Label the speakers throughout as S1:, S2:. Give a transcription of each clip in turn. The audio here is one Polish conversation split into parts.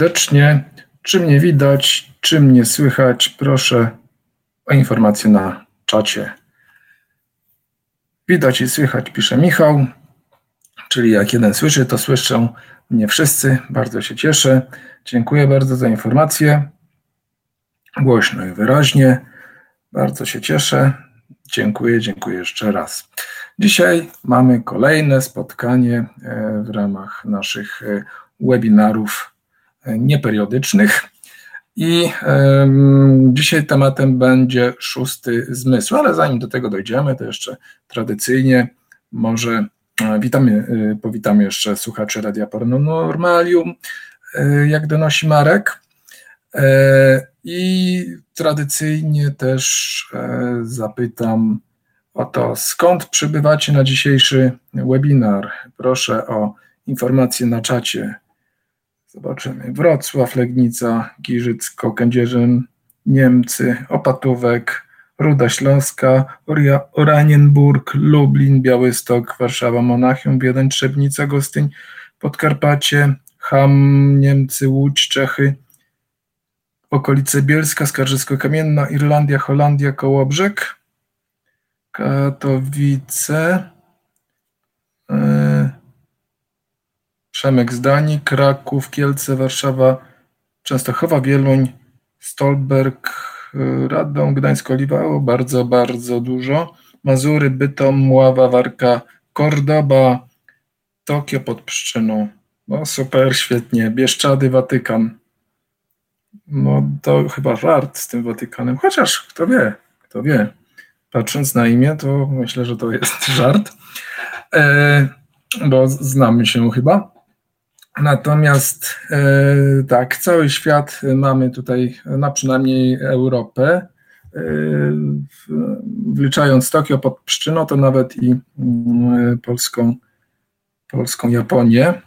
S1: serdecznie. Czy mnie widać, czy mnie słychać? Proszę o informację na czacie. Widać i słychać, pisze Michał. Czyli jak jeden słyszy, to słyszą mnie wszyscy. Bardzo się cieszę. Dziękuję bardzo za informację. Głośno i wyraźnie. Bardzo się cieszę. Dziękuję, dziękuję jeszcze raz. Dzisiaj mamy kolejne spotkanie e, w ramach naszych e, webinarów nieperiodycznych. I dzisiaj tematem będzie szósty zmysł, ale zanim do tego dojdziemy, to jeszcze tradycyjnie może witamy, powitamy jeszcze słuchaczy Radia Paranormalium, jak donosi Marek. I tradycyjnie też zapytam o to, skąd przybywacie na dzisiejszy webinar. Proszę o informacje na czacie. Zobaczymy. Wrocław, Legnica, Giżycko, Kędzierzyn, Niemcy, Opatówek, Ruda Śląska, Oranienburg, Lublin, Białystok, Warszawa, Monachium, Wiedeń, Trzebnica, Gostyń, Podkarpacie, Ham, Niemcy, Łódź, Czechy, okolice Bielska, Skarżysko-Kamienna, Irlandia, Holandia, Kołobrzeg, Katowice, Przemek Zdani, Kraków, Kielce, Warszawa, Częstochowa, Wieluń, Stolberg, e, Radom, Gdańsk, Oliwa, o, bardzo, bardzo dużo. Mazury, Bytom, Mława, Warka, Kordoba, Tokio pod Pszczyną. No super, świetnie. Bieszczady, Watykan. No to chyba żart z tym Watykanem, chociaż kto wie, kto wie patrząc na imię, to myślę, że to jest żart, e, bo znamy się chyba. Natomiast e, tak, cały świat mamy tutaj, na przynajmniej Europę, e, wliczając Tokio pod pszczyną, to nawet i mm, polską, polską Japonię.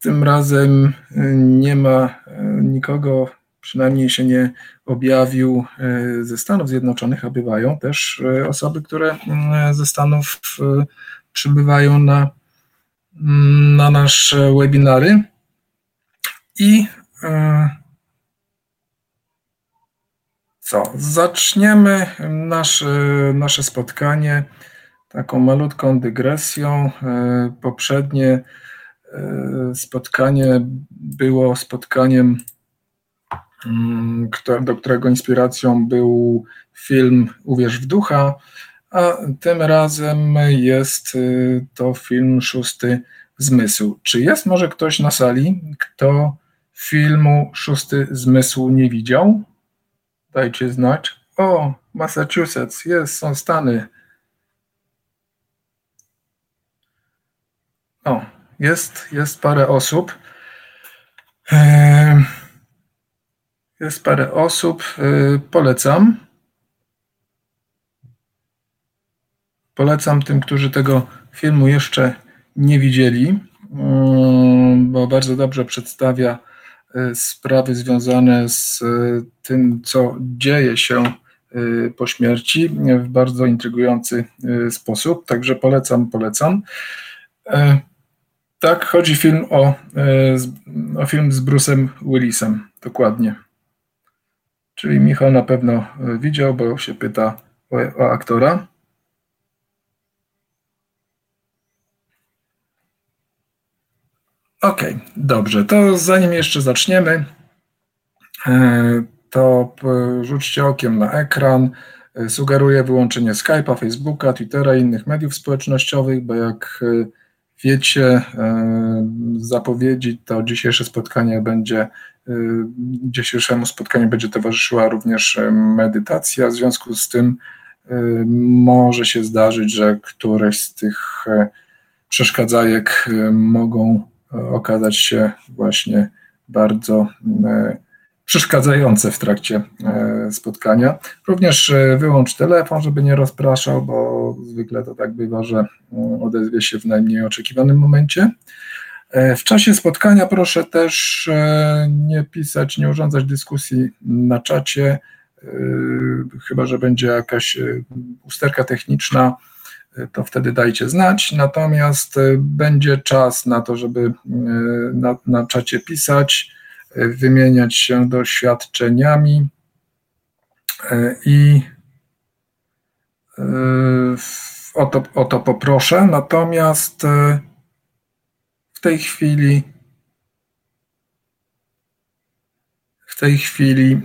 S1: Tym razem nie ma nikogo przynajmniej się nie objawił e, ze Stanów Zjednoczonych, a bywają też e, osoby, które mm, ze Stanów e, przybywają na, na nasze webinary. I co? Zaczniemy nasze, nasze spotkanie taką malutką dygresją. Poprzednie spotkanie było spotkaniem Mm, do którego inspiracją był film Uwierz w ducha, a tym razem jest y, to film Szósty Zmysł. Czy jest może ktoś na sali, kto filmu Szósty Zmysł nie widział? Dajcie znać. O, Massachusetts, jest, są Stany. O, jest, jest parę osób. Jest parę osób. Y, polecam. Polecam tym, którzy tego filmu jeszcze nie widzieli, y, bo bardzo dobrze przedstawia y, sprawy związane z tym, co dzieje się po śmierci w bardzo intrygujący sposób. Także polecam, polecam. Tak, chodzi film o, o film z Bruce'em Willisem, dokładnie. Czyli Michał na pewno e, widział, bo się pyta o, o aktora. Ok, dobrze. To zanim jeszcze zaczniemy, e, to rzućcie okiem na ekran. E, sugeruję wyłączenie Skype'a, Facebooka, Twittera i innych mediów społecznościowych, bo jak wiecie, zapowiedzi to dzisiejsze spotkanie będzie dzisiejszemu spotkaniu będzie towarzyszyła również medytacja. W związku z tym może się zdarzyć, że któreś z tych przeszkadzajek mogą okazać się właśnie bardzo przeszkadzające w trakcie spotkania. Również wyłącz telefon, żeby nie rozpraszał, bo zwykle to tak bywa, że odezwie się w najmniej oczekiwanym momencie. E, w czasie spotkania proszę też e, nie pisać, nie urządzać dyskusji na czacie, e, chyba że będzie jakaś usterka techniczna, to wtedy dajcie znać. Natomiast będzie czas na to, żeby na, na czacie pisać, wymieniać się doświadczeniami i o to, o to poproszę. Natomiast w tej chwili w tej chwili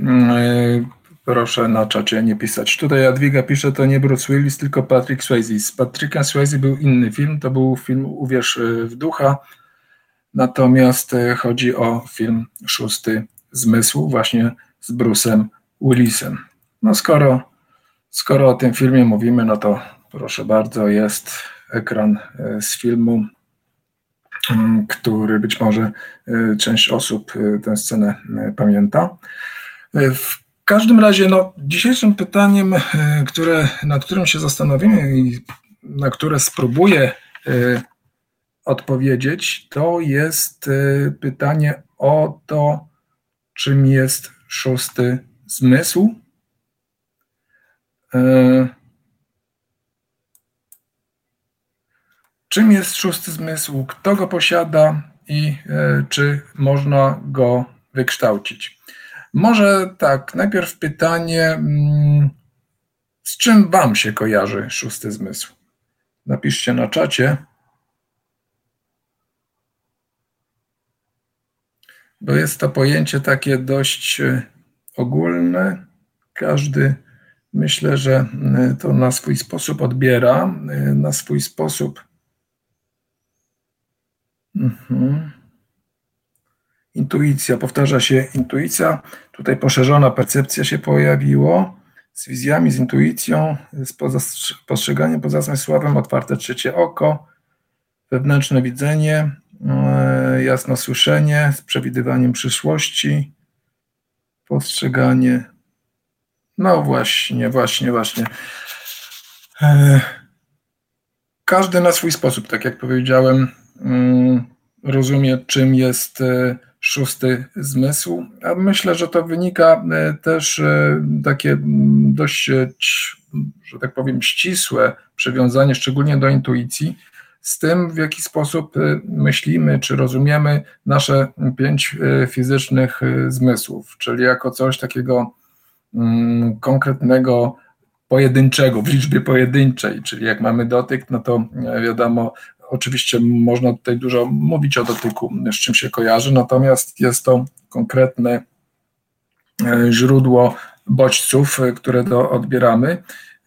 S1: Proszę na czacie nie pisać. Tutaj Jadwiga pisze, to nie Bruce Willis, tylko Patrick Swayze. Z Patrickiem Swayze był inny film, to był film Uwierz w ducha, natomiast e, chodzi o film Szósty Zmysł właśnie z Bruce'em Willisem. No skoro, skoro o tym filmie mówimy, no to proszę bardzo, jest ekran e, z filmu, mm, który być może część osób tę scenę pamięta. W każdym razie, no, dzisiejszym pytaniem, e, które, nad którym się zastanowimy i na które spróbuję e, odpowiedzieć, to jest e, pytanie o to, czym jest szósty zmysł. Czym jest szósty zmysł, kto go posiada i czy można go wykształcić? Może tak, najpierw pytanie, mm, z czym Wam się kojarzy szósty zmysł? Napiszcie na czacie. Bo jest to pojęcie takie dość e, ogólne. Każdy myślę, że e, to na swój sposób odbiera, e, na swój sposób. Mhm. Intuicja, powtarza się intuicja. Tutaj poszerzona percepcja się pojawiło z wizjami, z intuicją, z postrzeganiem pozamysłowym, otwarte trzecie oko, wewnętrzne widzenie, e, jasno słyszenie, z przewidywaniem przyszłości, postrzeganie. No właśnie, właśnie, właśnie. E, każdy na swój sposób, tak jak powiedziałem, mm, rozumie, czym jest e, szósty zmysł. A myślę, że to wynika e, też e, takie dość, e, że tak powiem, ścisłe przywiązanie, szczególnie do intuicji, z tym, w jaki sposób myślimy czy rozumiemy nasze pięć fizycznych zmysłów, czyli jako coś takiego mm, konkretnego, pojedynczego, w liczbie pojedynczej, czyli jak mamy dotyk, no to wiadomo, Oczywiście można tutaj dużo mówić o dotyku, z czym się kojarzy, natomiast jest to konkretne e, źródło bodźców, e, które do, odbieramy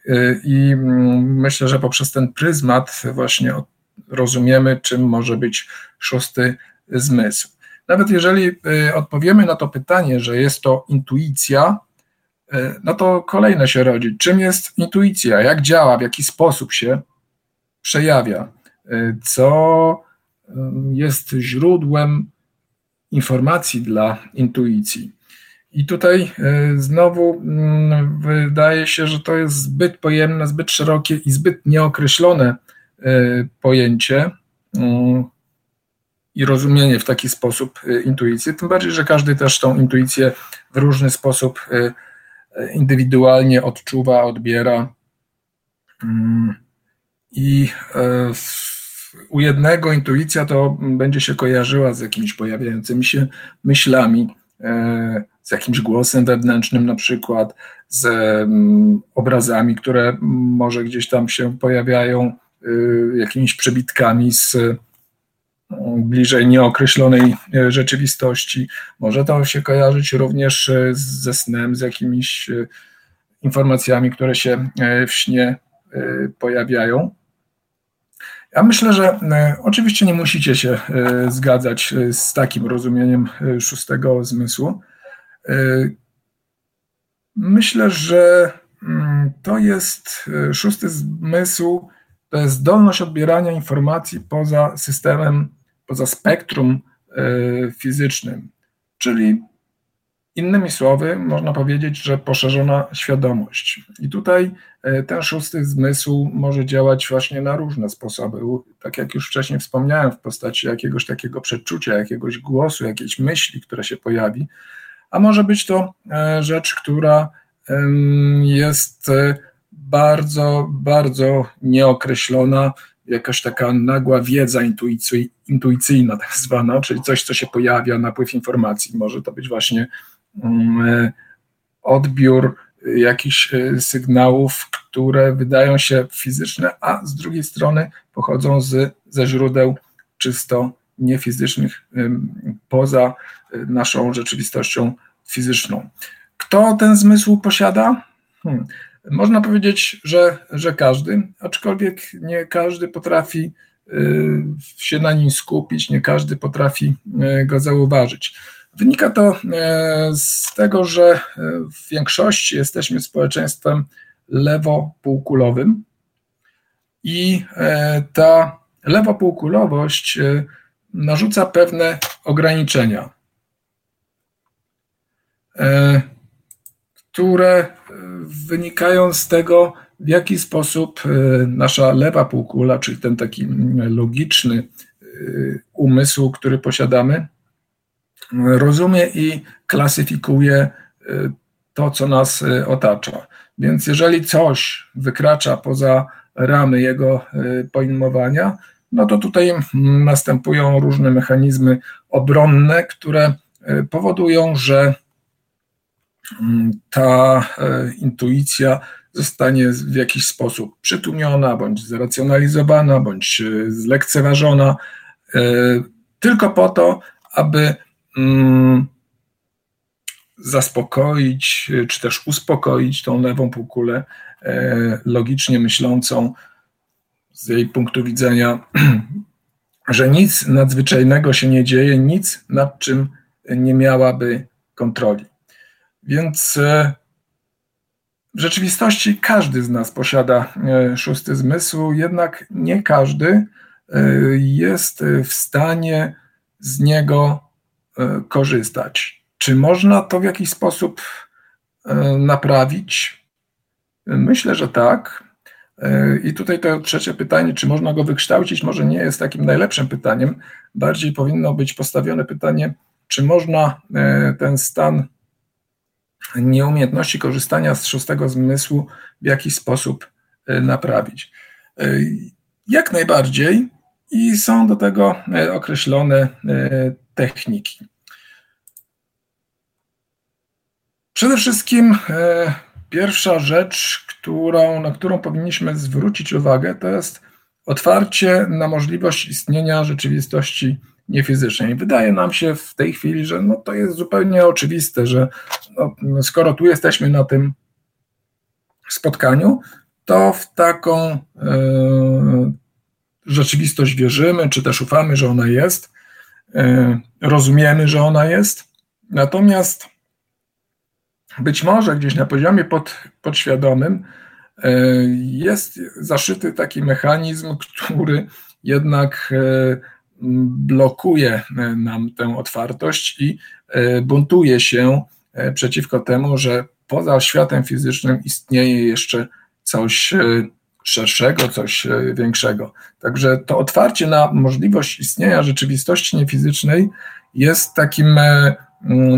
S1: e, i mm, myślę, że poprzez ten pryzmat właśnie rozumiemy, czym może być szósty zmysł. Nawet jeżeli odpowiemy na to pytanie, że jest to intuicja, no to kolejne się rodzi. Czym jest intuicja? Jak działa? W jaki sposób się przejawia? Co jest źródłem informacji dla intuicji. I tutaj e, znowu mm, wydaje się, że to jest zbyt pojemne, zbyt szerokie i zbyt nieokreślone e, pojęcie mm, i rozumienie w taki sposób e, intuicji. Tym bardziej, że każdy też tą intuicję w różny sposób indywidualnie odczuwa, odbiera. Mm, I u jednego intuicja to będzie się kojarzyła z jakimiś pojawiającymi się myślami, e, z jakimś głosem wewnętrznym na przykład, z mm, obrazami, które może gdzieś tam się pojawiają, e, jakimiś przebitkami z mm, bliżej nieokreślonej e, rzeczywistości. Może to się kojarzyć również ze snem, z jakimiś informacjami, które się w śnie pojawiają. Ja myślę, że e, oczywiście nie musicie się e, zgadzać e, z takim rozumieniem szóstego zmysłu. Myślę, że mm, to jest szósty zmysł, to jest zdolność odbierania informacji poza systemem, poza spektrum fizycznym, czyli Innymi słowy, można powiedzieć, że poszerzona świadomość. I tutaj e, ten szósty zmysł może działać właśnie na różne sposoby. Tak jak już wcześniej wspomniałem, w postaci jakiegoś takiego przeczucia, jakiegoś głosu, jakiejś myśli, która się pojawi, a może być to e, rzecz, która jest e, bardzo, bardzo nieokreślona, jakaś taka nagła wiedza intuicyjna, tak zwana, czyli coś, co się pojawia, napływ informacji. Może to być właśnie odbiór jakichś e, sygnałów, które wydają się fizyczne, a z drugiej strony pochodzą z, ze źródeł czysto niefizycznych, poza e, naszą rzeczywistością fizyczną. Kto ten zmysł posiada? Hmm. Można powiedzieć, że, że każdy, aczkolwiek nie każdy potrafi się na nim skupić, nie każdy potrafi go zauważyć. Wynika to y, z tego, że w większości jesteśmy społeczeństwem lewopółkulowym i ta lewopółkulowość narzuca pewne ograniczenia, które wynikają z tego, w jaki sposób e, nasza lewa półkula, czyli ten taki logiczny e, umysł, który posiadamy, rozumie i klasyfikuje e, to, co nas otacza. Więc jeżeli coś wykracza poza ramy jego pojmowania, no to tutaj następują różne mechanizmy obronne, które powodują, że ta e, intuicja zostanie w jakiś sposób przytłumiona, bądź zracjonalizowana, bądź zlekceważona, tylko po to, aby mm, zaspokoić, czy też uspokoić tą lewą półkulę logicznie myślącą z jej punktu widzenia, że nic nadzwyczajnego się nie dzieje, nic nad czym nie miałaby kontroli. Więc e, w rzeczywistości każdy z nas posiada e, szósty zmysł, jednak nie każdy e, jest w stanie z niego korzystać. Czy można to w jakiś sposób naprawić? Myślę, że tak. I tutaj to trzecie pytanie, czy można go wykształcić, może nie jest takim najlepszym pytaniem. Bardziej powinno być postawione pytanie, czy można ten stan nieumiejętności korzystania z szóstego zmysłu w jakiś sposób e, naprawić. E, jak najbardziej i są do tego e, określone techniki. Przede wszystkim pierwsza rzecz, którą, na którą powinniśmy zwrócić uwagę, to jest otwarcie na możliwość istnienia rzeczywistości niefizycznej. Wydaje nam się w tej chwili, że no to jest zupełnie oczywiste, że no, skoro tu jesteśmy na tym spotkaniu, to w taką y, rzeczywistość wierzymy, czy też ufamy, że ona jest, y, rozumiemy, że ona jest. Natomiast być może gdzieś na poziomie pod, podświadomym y, jest zaszyty taki mechanizm, który jednak blokuje e, nam tę otwartość i e, buntuje się e, przeciwko temu, że poza światem fizycznym istnieje jeszcze coś szerszego, coś większego. Także to otwarcie na możliwość istnienia rzeczywistości niefizycznej jest takim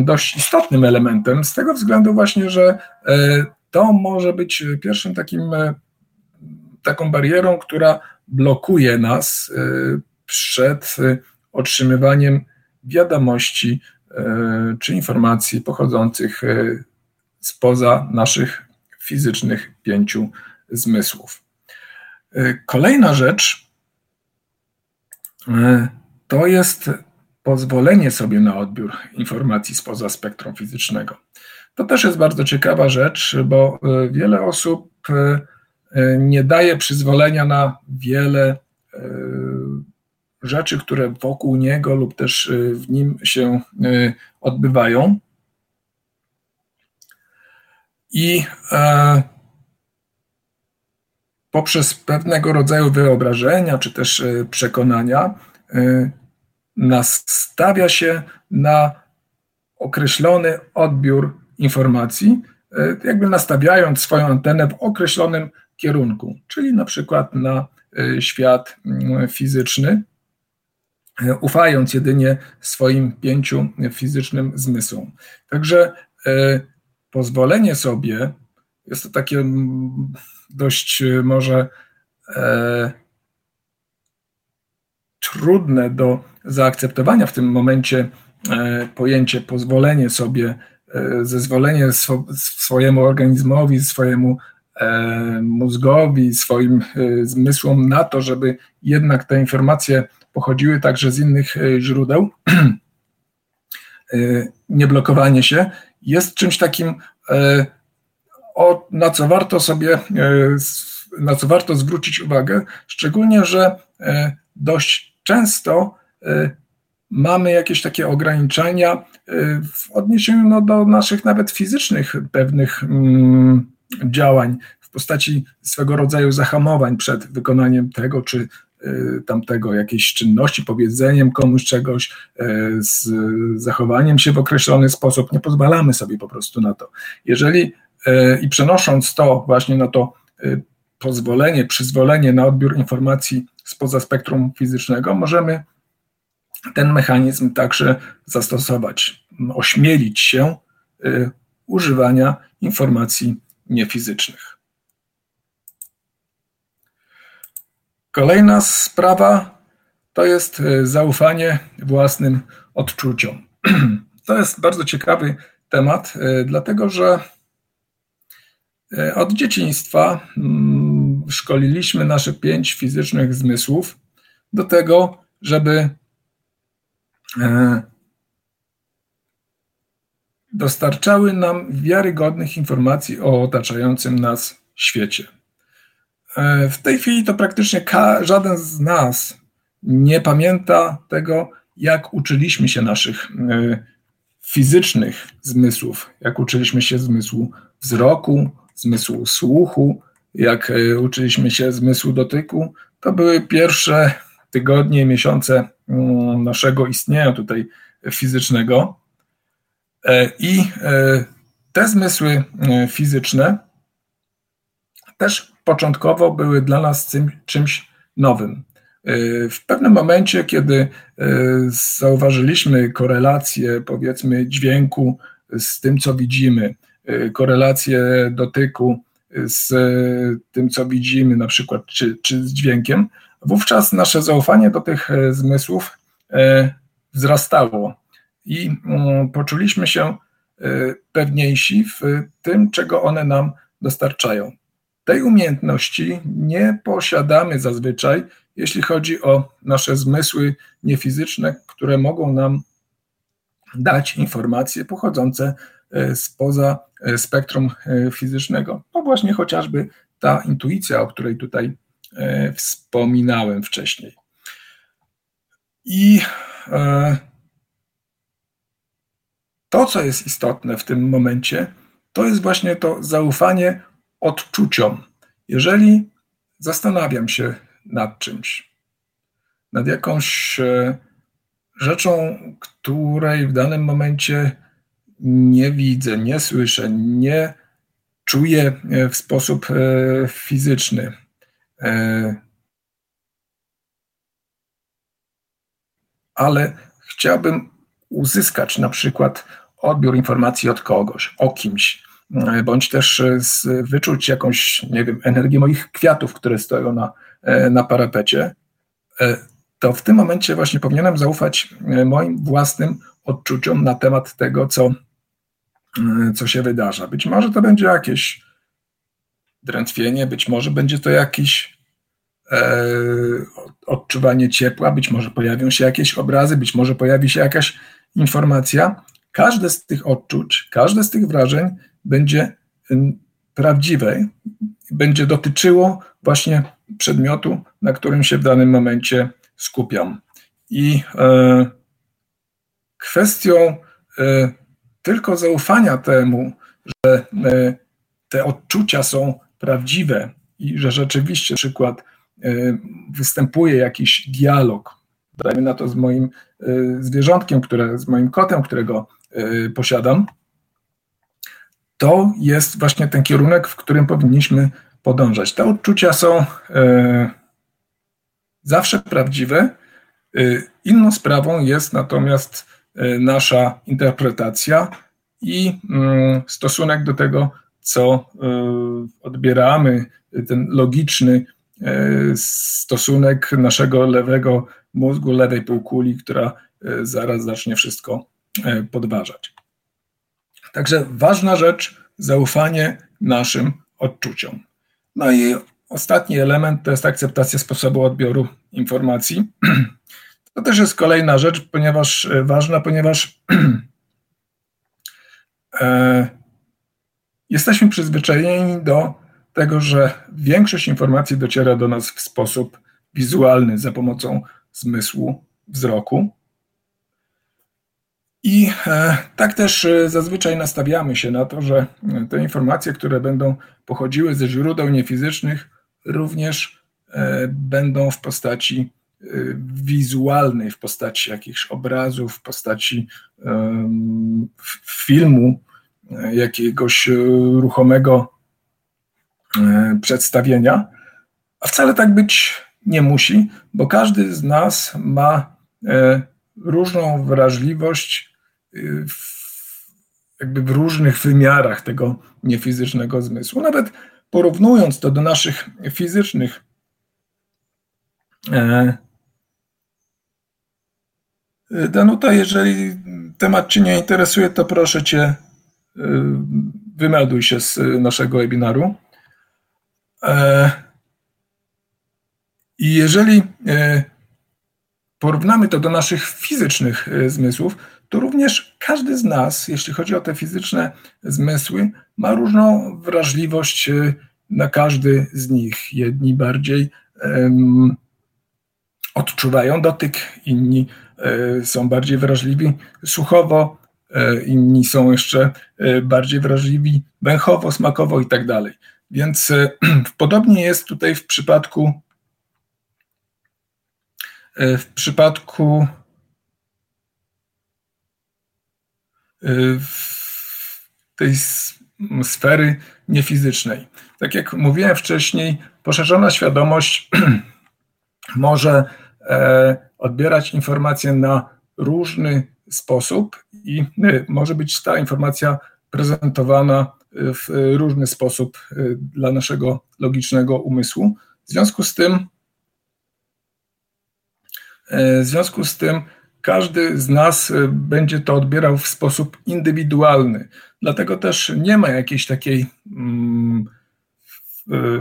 S1: dość istotnym elementem, z tego względu właśnie, że to może być pierwszym takim taką barierą, która blokuje nas przed y, otrzymywaniem wiadomości czy informacji pochodzących spoza naszych fizycznych pięciu zmysłów. Kolejna rzecz to jest pozwolenie sobie na odbiór informacji spoza spektrum fizycznego. To też jest bardzo ciekawa rzecz, bo wiele osób nie daje przyzwolenia na wiele rzeczy, które wokół niego lub też y, w nim się y, odbywają. I e, poprzez pewnego rodzaju wyobrażenia czy też y, przekonania nastawia się na określony odbiór informacji, jakby nastawiając swoją antenę w określonym kierunku, czyli na przykład na świat fizyczny, ufając jedynie swoim pięciu fizycznym zmysłom. Także e, pozwolenie sobie, jest to takie dość może e, trudne do zaakceptowania w tym momencie e, pojęcie pozwolenie sobie, e, zezwolenie swo, swojemu organizmowi, swojemu e, mózgowi, swoim zmysłom na to, żeby jednak te informacje pochodziły także z innych źródeł. Nieblokowanie się jest czymś takim, na co warto sobie, na co warto zwrócić uwagę, szczególnie, że dość często mamy jakieś takie ograniczenia y, w odniesieniu no, do naszych nawet fizycznych pewnych mm, działań w postaci swego rodzaju zahamowań przed wykonaniem tego czy y, tamtego, jakiejś czynności, powiedzeniem komuś czegoś, z zachowaniem się w określony sposób. Nie pozwalamy sobie po prostu na to. Jeżeli i przenosząc to właśnie na to pozwolenie, przyzwolenie na odbiór informacji spoza spektrum fizycznego, możemy ten mechanizm także zastosować, ośmielić się y, używania informacji niefizycznych. Kolejna sprawa to jest y, zaufanie własnym odczuciom. To jest bardzo ciekawy temat, y, dlatego że od dzieciństwa mm, szkoliliśmy nasze pięć fizycznych zmysłów do tego, żeby dostarczały nam wiarygodnych informacji o otaczającym nas świecie. E, w tej chwili to praktycznie żaden z nas nie pamięta tego, jak uczyliśmy się naszych e, fizycznych zmysłów, jak uczyliśmy się zmysłu wzroku, zmysłu słuchu, jak e, uczyliśmy się zmysłu dotyku, to były pierwsze tygodnie, miesiące naszego istnienia tutaj fizycznego. E, I e, te zmysły fizyczne też początkowo były dla nas czymś nowym. W pewnym momencie, kiedy zauważyliśmy korelację, powiedzmy, dźwięku z tym, co widzimy, korelację dotyku z tym, co widzimy, na przykład, czy, czy z dźwiękiem, wówczas nasze zaufanie do tych e, zmysłów e, wzrastało i mm, poczuliśmy się e, pewniejsi w tym, czego one nam dostarczają. Tej umiejętności nie posiadamy zazwyczaj, jeśli chodzi o nasze zmysły niefizyczne, które mogą nam dać informacje pochodzące spoza spektrum fizycznego. No właśnie chociażby ta intuicja, o której tutaj wspominałem wcześniej. I to, co jest istotne w tym momencie, to jest właśnie to zaufanie odczuciom. Jeżeli zastanawiam się nad czymś, nad jakąś rzeczą, której w danym momencie nie widzę, nie słyszę, nie czuję e, w sposób e, fizyczny. E, ale chciałbym uzyskać na przykład odbiór informacji od kogoś, o kimś, bądź też wyczuć jakąś, nie wiem, energię moich kwiatów, które stoją na, na parapecie, to w tym momencie właśnie powinienem zaufać moim własnym odczuciom na temat tego, co E, co się wydarza. Być może to będzie jakieś drętwienie, być może będzie to jakieś e, odczuwanie ciepła, być może pojawią się jakieś obrazy, być może pojawi się jakaś informacja. Każde z tych odczuć, każde z tych wrażeń będzie prawdziwe, będzie dotyczyło właśnie przedmiotu, na którym się w danym momencie skupiam. I e, kwestią e, tylko zaufania temu, że e, te odczucia są prawdziwe i że rzeczywiście, przykład, e, występuje jakiś dialog, dajmy na to z moim e, zwierzątkiem, które, z moim kotem, którego posiadam, to jest właśnie ten kierunek, w którym powinniśmy podążać. Te odczucia są zawsze prawdziwe. Inną sprawą jest natomiast nasza interpretacja i mm, stosunek do tego, co odbieramy, ten logiczny stosunek naszego lewego mózgu, lewej półkuli, która zaraz zacznie wszystko podważać. Także ważna rzecz, zaufanie naszym odczuciom. No i ostatni element to jest akceptacja sposobu odbioru informacji. To też jest kolejna rzecz, ponieważ e, ważna, ponieważ e, jesteśmy przyzwyczajeni do tego, że większość informacji dociera do nas w sposób wizualny za pomocą zmysłu wzroku. I e, tak też e, zazwyczaj nastawiamy się na to, że e, te informacje, które będą pochodziły ze źródeł niefizycznych, również będą w postaci wizualnej, w postaci jakichś obrazów, w postaci filmu, jakiegoś ruchomego przedstawienia. A wcale tak być nie musi, bo każdy z nas ma różną wrażliwość jakby w różnych wymiarach tego niefizycznego zmysłu. Nawet porównując to do naszych fizycznych e, Danuta, jeżeli temat Cię nie interesuje, to proszę Cię, e, wymelduj się z naszego webinaru. E, I jeżeli porównamy to do naszych fizycznych zmysłów, to również każdy z nas, jeśli chodzi o te fizyczne zmysły, ma różną wrażliwość e, na każdy z nich. Jedni bardziej odczuwają dotyk, inni są bardziej wrażliwi słuchowo, inni są jeszcze bardziej wrażliwi węchowo, smakowo i tak dalej. Więc podobnie jest tutaj w przypadku w przypadku tej sfery niefizycznej. Tak jak mówiłem wcześniej, poszerzona świadomość może e, odbierać informacje na różny sposób i e, może być ta informacja prezentowana w różny sposób e, dla naszego logicznego umysłu. W związku z tym, w związku z tym każdy z nas y, będzie to odbierał w sposób indywidualny. Dlatego też nie ma jakiejś takiej mm, y,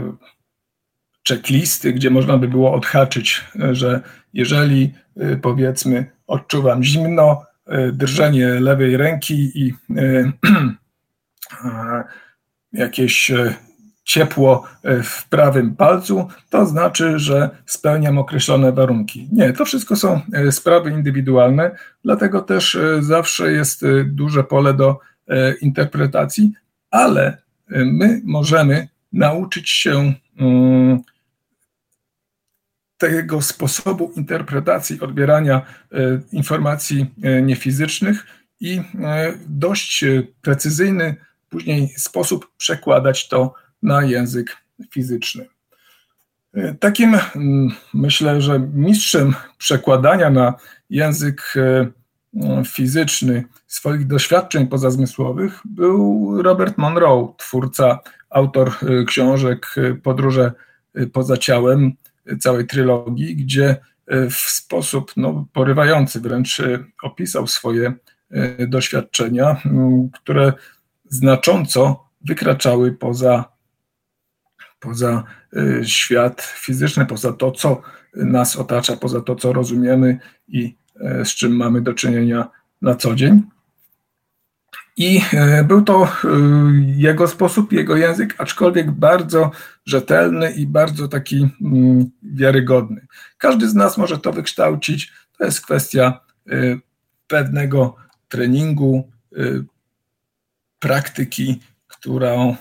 S1: checklisty, gdzie można by było odhaczyć, że jeżeli y, powiedzmy odczuwam zimno, drżenie lewej ręki i jakieś ciepło e, w prawym palcu, to znaczy, że spełniam określone warunki. Nie, to wszystko są e, sprawy indywidualne, dlatego też e, zawsze jest duże pole do interpretacji, ale my możemy nauczyć się mm, tego sposobu interpretacji, odbierania informacji niefizycznych i dość precyzyjny później sposób przekładać to na język fizyczny. Takim mm, myślę, że mistrzem przekładania na język e, fizyczny swoich doświadczeń pozazmysłowych był Robert Monroe, twórca, autor e, książek e, Podróże poza ciałem, całej trylogii, gdzie w sposób no, porywający wręcz opisał swoje doświadczenia, które znacząco wykraczały poza poza y, świat fizyczny, poza to, co nas otacza, poza to, co rozumiemy i y, z czym mamy do czynienia na co dzień. I y, był to jego sposób, jego język, aczkolwiek bardzo rzetelny i bardzo taki mm, wiarygodny. Każdy z nas może to wykształcić. To jest kwestia pewnego treningu, praktyki, którą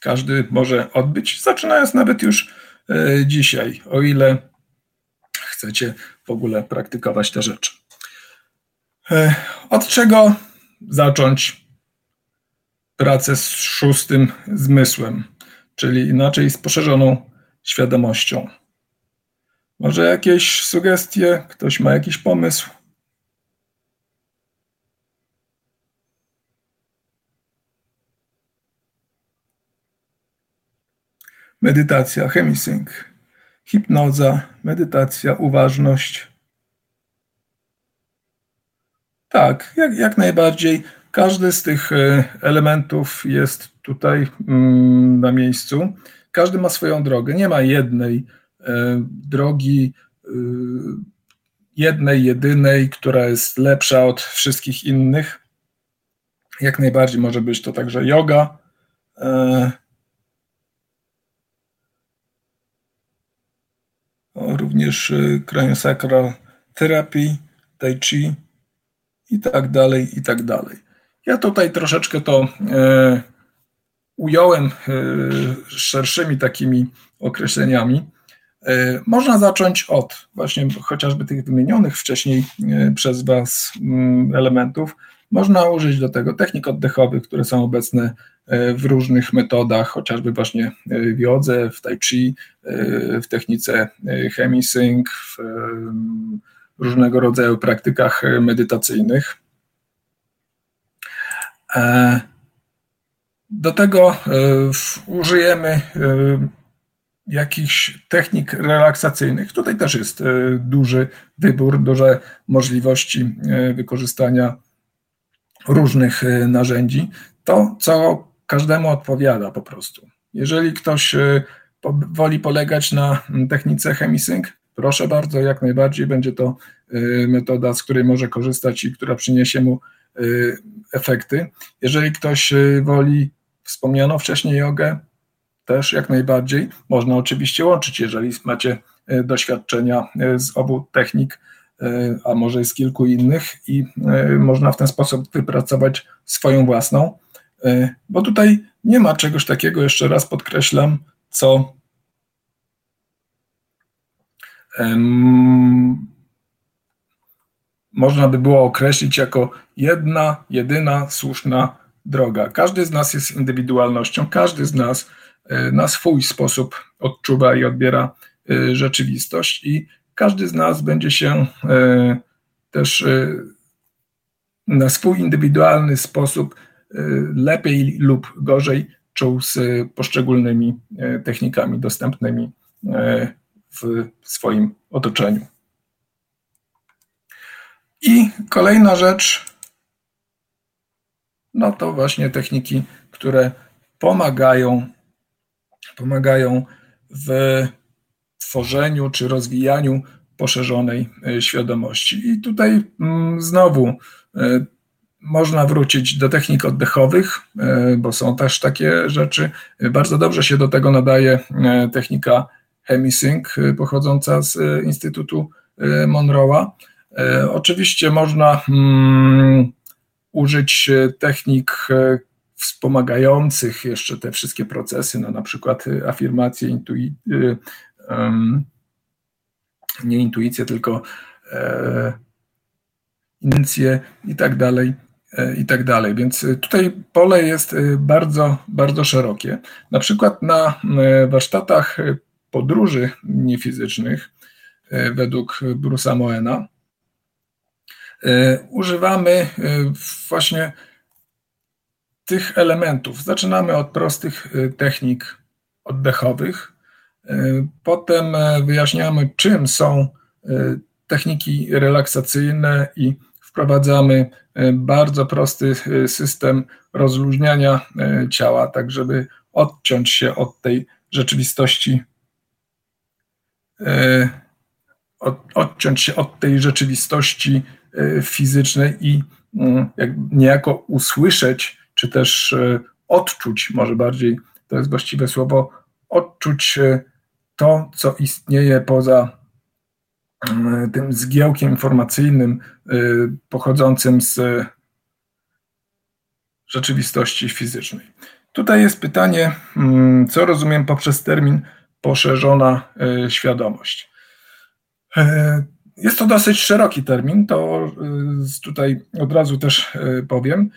S1: każdy może odbyć, zaczynając nawet już e, dzisiaj, o ile chcecie w ogóle praktykować te rzeczy. E, od czego zacząć pracę z szóstym zmysłem, czyli inaczej z poszerzoną świadomością? Może jakieś sugestie? Ktoś ma jakiś pomysł? Medytacja, chemisync, hipnoza, medytacja, uważność. Tak, jak, jak najbardziej. Każdy z tych e, elementów jest tutaj mm, na miejscu. Każdy ma swoją drogę. Nie ma jednej e, drogi, e, jednej, jedynej, która jest lepsza od wszystkich innych. Jak najbardziej może być to także yoga. Również craniosacral therapy, tai chi i tak dalej, i tak dalej. Ja tutaj troszeczkę to e, ująłem e, szerszymi takimi określeniami. E, można zacząć od właśnie chociażby tych wymienionych wcześniej e, przez Was mm, elementów. Można użyć do tego technik oddechowych, które są obecne e, w różnych metodach, chociażby właśnie e, w jodze, w tai chi, w technice chemisync, w różnego rodzaju praktykach medytacyjnych. E, do tego e, użyjemy e, jakichś technik relaksacyjnych. Tutaj też jest duży wybór, duże możliwości wykorzystania różnych narzędzi. To, co każdemu odpowiada po prostu. Jeżeli ktoś woli polegać na technice chemisync, Proszę bardzo, jak najbardziej będzie to y, metoda, z której może korzystać i która przyniesie mu y, efekty. Jeżeli ktoś y, woli wspomnianą wcześniej jogę, też jak najbardziej. Można oczywiście łączyć, jeżeli macie doświadczenia z obu technik, a może z kilku innych, i można w ten sposób wypracować swoją własną. Bo tutaj nie ma czegoś takiego, jeszcze raz podkreślam, co można by było określić jako jedna, jedyna słuszna droga. Każdy z nas jest indywidualnością, każdy z nas e, na swój sposób odczuwa i odbiera e, rzeczywistość, i każdy z nas będzie się e, też na swój indywidualny sposób lepiej lub gorzej czuł z poszczególnymi technikami dostępnymi w swoim otoczeniu. I kolejna rzecz, no to właśnie techniki, które pomagają, pomagają w tworzeniu czy rozwijaniu poszerzonej świadomości. I tutaj mm, znowu można wrócić do technik oddechowych, e, bo są też takie rzeczy. Bardzo dobrze się do tego nadaje technika Hemisync y, pochodząca z Instytutu Monroe'a. Oczywiście można hmm, użyć technik wspomagających jeszcze te wszystkie procesy, no na przykład afirmacje, intui, nie intuicję, tylko e, inicje i tak dalej, e, i tak dalej. Więc tutaj pole jest bardzo, bardzo szerokie. Na przykład na warsztatach podróży niefizycznych e, według Bruce'a Moena e, używamy e, właśnie tych elementów. Zaczynamy od prostych technik oddechowych, potem wyjaśniamy, czym są techniki relaksacyjne i wprowadzamy bardzo prosty system rozluźniania ciała, tak żeby odciąć się od tej rzeczywistości E, odciąć się od tej rzeczywistości e, fizycznej i mm, niejako usłyszeć, czy też e, odczuć, może bardziej to jest właściwe słowo, odczuć to, co istnieje poza tym zgiełkiem informacyjnym pochodzącym z rzeczywistości fizycznej. Tutaj jest pytanie, mm, co rozumiem poprzez termin poszerzona e, świadomość. E, jest to dosyć szeroki termin, to e, tutaj od razu też powiem,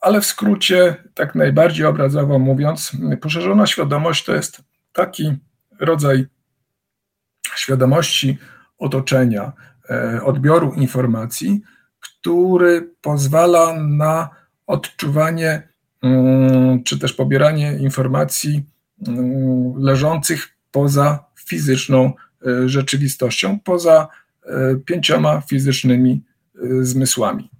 S1: ale w skrócie, tak najbardziej obrazowo mówiąc, poszerzona świadomość to jest taki rodzaj świadomości otoczenia, odbioru informacji, który pozwala na odczuwanie mm, czy też pobieranie informacji leżących poza fizyczną rzeczywistością, poza pięcioma fizycznymi zmysłami.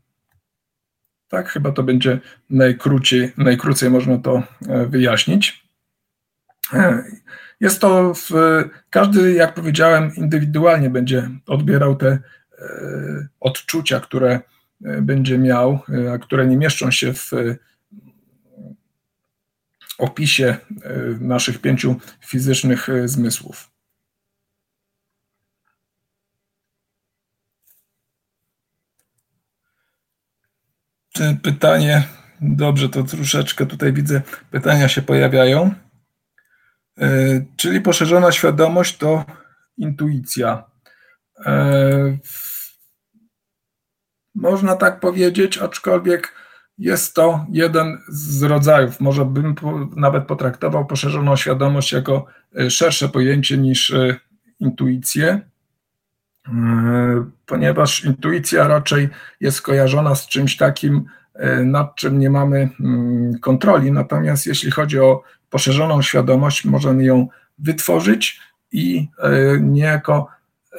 S1: Tak, chyba to będzie najkrócej, najkrócej można to wyjaśnić. Jest to, w, każdy, jak powiedziałem, indywidualnie będzie odbierał te odczucia, które będzie miał, a które nie mieszczą się w opisie naszych pięciu fizycznych zmysłów. Pytanie, dobrze, to troszeczkę tutaj widzę, pytania się pojawiają. Czyli poszerzona świadomość to intuicja. Można tak powiedzieć, aczkolwiek jest to jeden z rodzajów. Może bym nawet potraktował poszerzoną świadomość jako e, szersze pojęcie niż e, intuicję, e, ponieważ intuicja raczej jest kojarzona z czymś takim, nad czym nie mamy mm, kontroli. Natomiast jeśli chodzi o poszerzoną świadomość, możemy ją wytworzyć i niejako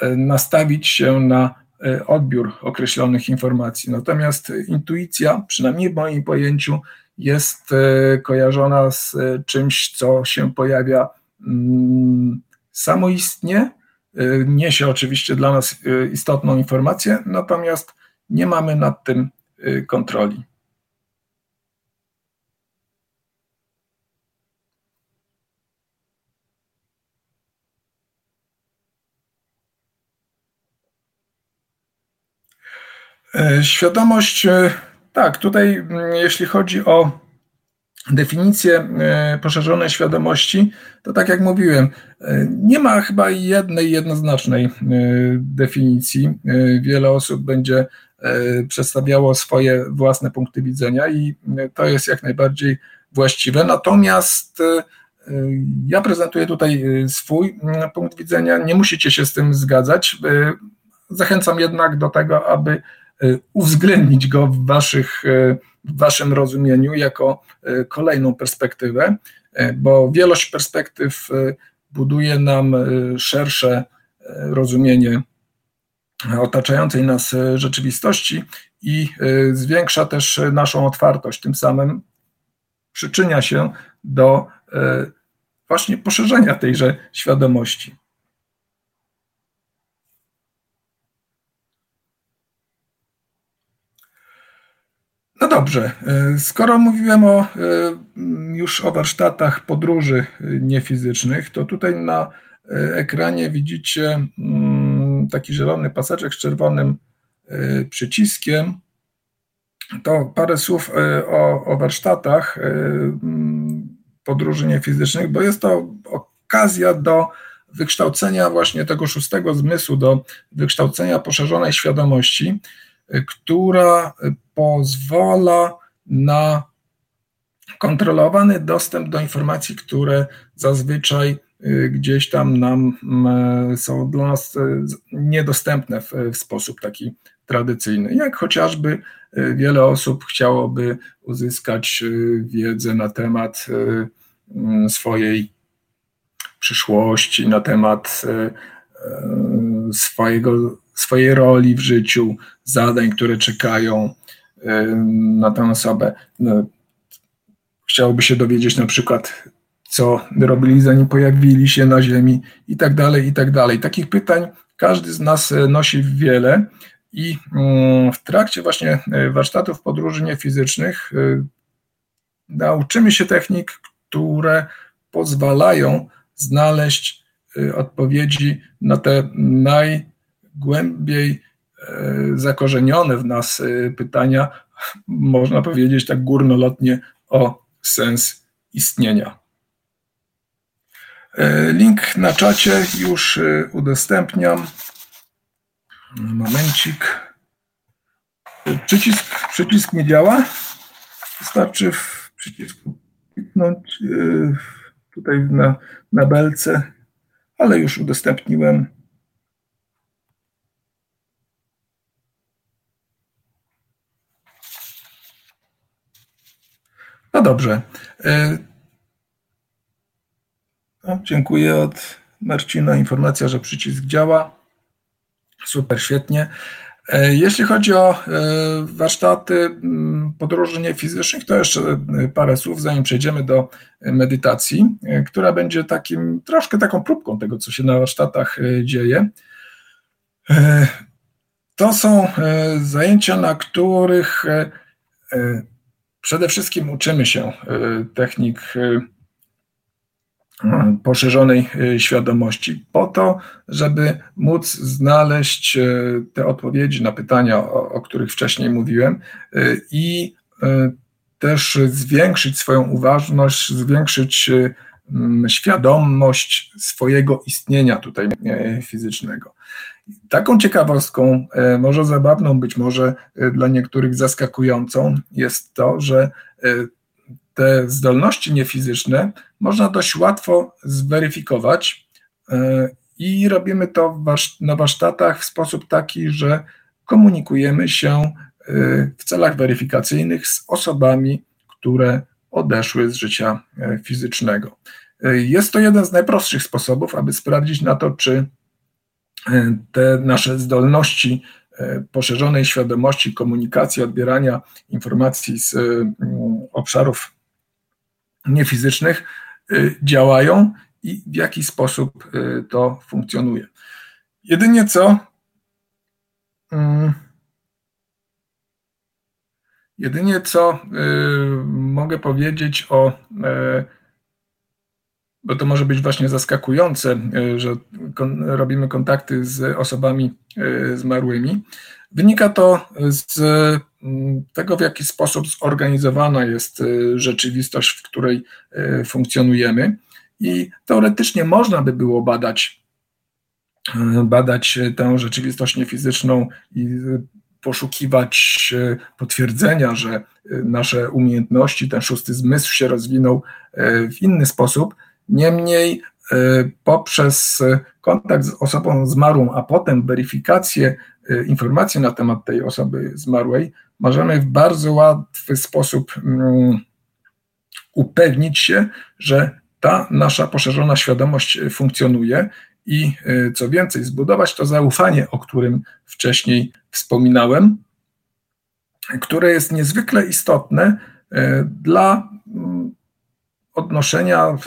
S1: nastawić się na E, odbiór określonych informacji. Natomiast intuicja, przynajmniej w moim pojęciu, jest e, kojarzona z e, czymś, co się pojawia mm, samoistnie, niesie oczywiście dla nas istotną informację, natomiast nie mamy nad tym kontroli. Świadomość, e, tak, tutaj jeśli chodzi o definicję e, poszerzonej świadomości, to tak jak mówiłem, nie ma chyba jednej jednoznacznej definicji. Wiele osób będzie przedstawiało swoje własne punkty widzenia i to jest jak najbardziej właściwe. Natomiast ja prezentuję tutaj swój punkt widzenia. Nie musicie się z tym zgadzać. Zachęcam jednak do tego, aby uwzględnić go w, waszych, y, w waszym rozumieniu jako y, kolejną perspektywę, bo wielość perspektyw buduje nam szersze rozumienie otaczającej nas rzeczywistości i zwiększa też naszą otwartość. Tym samym przyczynia się do właśnie poszerzenia tejże świadomości. No dobrze, e, skoro mówiłem o, e, już o warsztatach podróży e, niefizycznych, to tutaj na ekranie widzicie mm, taki zielony paseczek z czerwonym przyciskiem. To parę słów o, o warsztatach mm, podróży niefizycznych, bo jest to okazja do wykształcenia właśnie tego szóstego zmysłu, do wykształcenia poszerzonej świadomości która pozwala na kontrolowany dostęp do informacji, które zazwyczaj y, gdzieś tam nam mm, są dla nas y, niedostępne w, w sposób taki tradycyjny. Jak chociażby y, wiele osób chciałoby uzyskać wiedzę na temat mm, swojej przyszłości, na temat swojego swojej roli w życiu, zadań, które czekają na tę osobę. No, chciałoby się dowiedzieć na przykład, co robili zanim pojawili się na Ziemi i tak dalej, i tak dalej. Takich pytań każdy z nas e, nosi wiele i mm, w trakcie właśnie e, warsztatów podróży niefizycznych e, nauczymy się technik, które pozwalają znaleźć odpowiedzi na te naj głębiej e, zakorzenione w nas e, pytania, można powiedzieć tak górnolotnie, o sens istnienia. Link na czacie już udostępniam. Momencik. Przycisk, przycisk nie działa. Wystarczy w przycisku kliknąć tutaj na, na belce, ale już udostępniłem. No dobrze. E, No, dziękuję od Marcina. Informacja, że przycisk działa. Super, świetnie. E, jeśli chodzi o e, warsztaty mm, podróży niefizycznych, to jeszcze e, parę słów, zanim przejdziemy do medytacji, która będzie takim troszkę taką próbką tego, co się na warsztatach dzieje. To są zajęcia, na których przede wszystkim uczymy się technik poszerzonej e, świadomości, po to, żeby móc znaleźć e, te odpowiedzi na pytania, o, o których wcześniej mówiłem, e, i też zwiększyć swoją uważność, zwiększyć świadomość swojego istnienia tutaj fizycznego. Taką ciekawostką, może zabawną, być może dla niektórych zaskakującą, jest to, że te zdolności niefizyczne można dość łatwo zweryfikować e, i robimy to na warsztatach w sposób taki, że komunikujemy się e, w celach weryfikacyjnych z osobami, które odeszły z życia e, fizycznego. Jest to jeden z najprostszych sposobów, aby sprawdzić na to, czy te nasze zdolności poszerzonej świadomości komunikacji, odbierania informacji z obszarów niefizycznych y, działają i w jaki sposób to funkcjonuje. Jedynie co mm, jedynie co mogę powiedzieć o bo to może być właśnie zaskakujące, że robimy kontakty z osobami zmarłymi. Wynika to z mm, tego, w jaki sposób zorganizowana jest y, rzeczywistość, w której y, funkcjonujemy. I teoretycznie można by było badać, y, badać tę rzeczywistość niefizyczną i poszukiwać potwierdzenia, że nasze umiejętności, ten szósty zmysł się rozwinął w inny sposób. Niemniej poprzez kontakt z osobą zmarłą, a potem weryfikację Y, informacje na temat tej osoby zmarłej, możemy w bardzo łatwy sposób mm, upewnić się, że ta nasza poszerzona świadomość funkcjonuje i y, co więcej, zbudować to zaufanie, o którym wcześniej wspominałem, które jest niezwykle istotne y, dla mm, odnoszenia,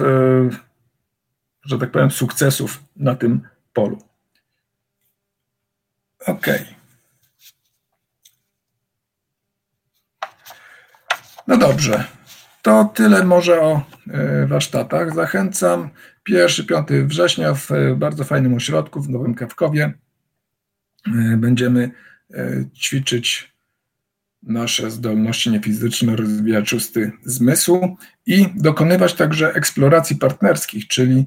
S1: że tak powiem, sukcesów na tym polu. OK. No dobrze. To tyle może o e, warsztatach. Zachęcam. 1-5 września w e, bardzo fajnym ośrodku w Nowym Kawkowie e, będziemy ćwiczyć nasze zdolności niefizyczne, rozwijać szósty zmysł i dokonywać także eksploracji partnerskich, czyli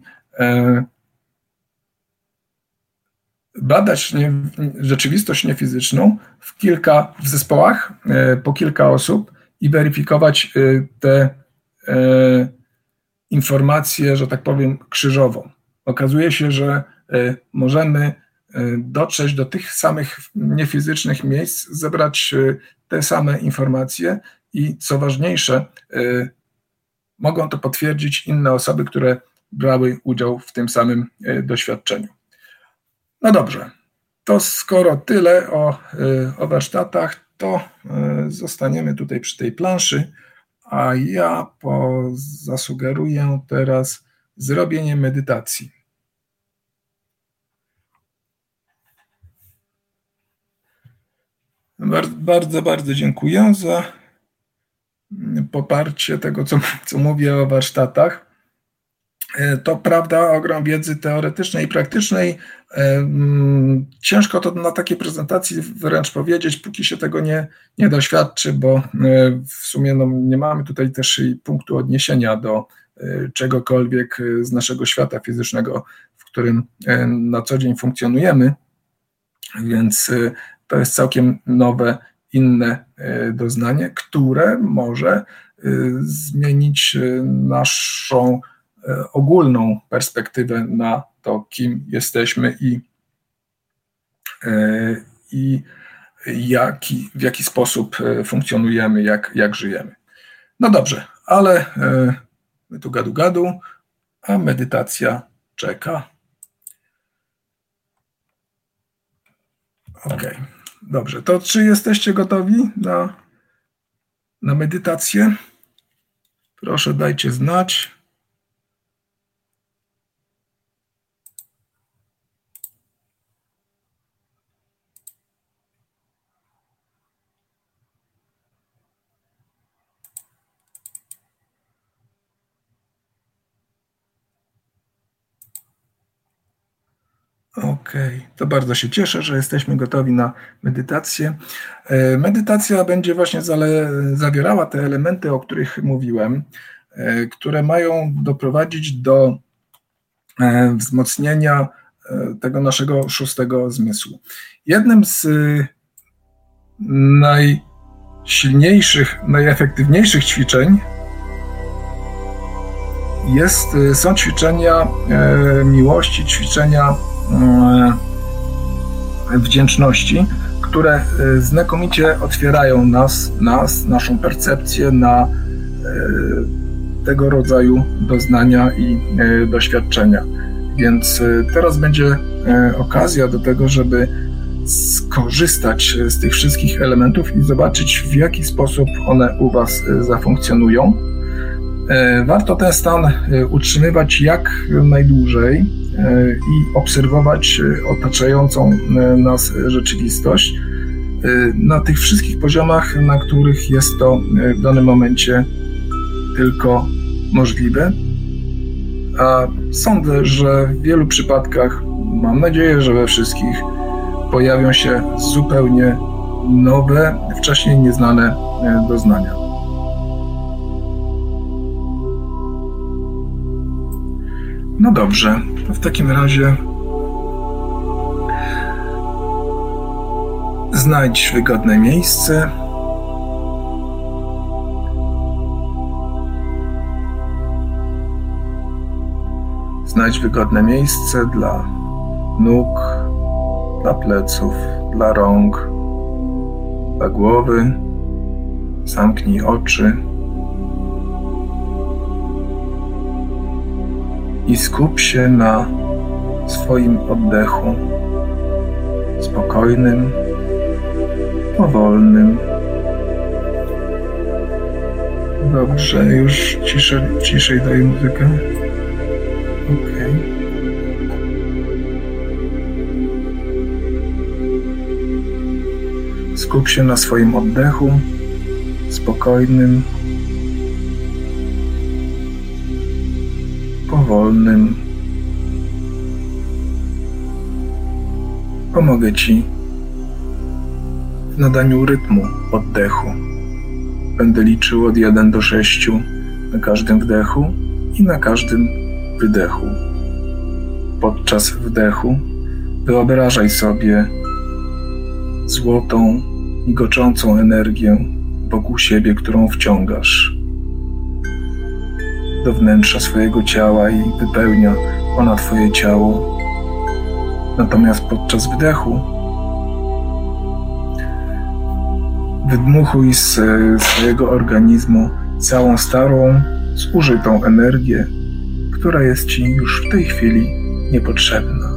S1: badać nie, rzeczywistość niefizyczną w kilka w zespołach, e, po kilka osób i weryfikować e, te e, informacje, że tak powiem, krzyżowo. Okazuje się, że możemy dotrzeć do tych samych niefizycznych miejsc, zebrać te same informacje i co ważniejsze, mogą to potwierdzić inne osoby, które brały udział w tym samym doświadczeniu. No dobrze, to skoro tyle o, y, o warsztatach, to y, zostaniemy tutaj przy tej planszy, a ja zasugeruję teraz zrobienie medytacji. Bardzo, bardzo dziękuję za poparcie tego, co, co mówię o warsztatach. E, to prawda, ogrom wiedzy teoretycznej i praktycznej. E, mm, ciężko to na takiej prezentacji wręcz powiedzieć, póki się tego nie, nie doświadczy, bo e, w sumie no, nie mamy tutaj też punktu odniesienia do czegokolwiek z naszego świata fizycznego, w którym na co dzień funkcjonujemy, więc to jest całkiem nowe, inne doznanie, które może zmienić naszą E, ogólną perspektywę na to, kim jesteśmy i, e, i jaki, w jaki sposób e, funkcjonujemy, jak, jak żyjemy. No dobrze, ale my tu gadu gadu, a medytacja czeka. Ok, dobrze. To czy jesteście gotowi na, na medytację? Proszę dajcie znać. Okej, okay. to bardzo się cieszę, że jesteśmy gotowi na medytację. E, medytacja będzie właśnie zawierała te elementy, o których mówiłem, e, które mają doprowadzić do e, wzmocnienia tego naszego szóstego zmysłu. Jednym z najsilniejszych, najefektywniejszych ćwiczeń jest, są ćwiczenia miłości, ćwiczenia wdzięczności, które e, znakomicie otwierają nas, nas, naszą percepcję na e, tego rodzaju doznania i doświadczenia. Więc teraz będzie okazja do tego, żeby skorzystać z tych wszystkich elementów i zobaczyć, w jaki sposób one u Was zafunkcjonują. Warto ten stan utrzymywać jak najdłużej, E, i obserwować e, otaczającą e, nas rzeczywistość na tych wszystkich poziomach, na których jest to w danym momencie tylko możliwe. A sądzę, że w wielu przypadkach, mam nadzieję, że we wszystkich, pojawią się zupełnie nowe, wcześniej nieznane doznania. No dobrze, w takim razie znajdź wygodne miejsce. Znajdź wygodne miejsce dla nóg, dla pleców, dla rąk, dla głowy. Zamknij oczy. I skup się na swoim oddechu, spokojnym, powolnym. Dobrze, już ciszej, ciszej daj muzykę. Ok. Skup się na swoim oddechu, spokojnym, powolnym. Pomogę Ci w nadaniu rytmu oddechu. Będę liczył od 1 do 6 na każdym wdechu i na każdym wydechu. Podczas wdechu wyobrażaj sobie złotą, migoczącą energię wokół siebie, którą wciągasz do wnętrza swojego ciała i wypełnia ona Twoje ciało. Natomiast podczas wdechu wydmuchuj z swojego organizmu całą starą, zużytą energię, która jest Ci już w tej chwili niepotrzebna.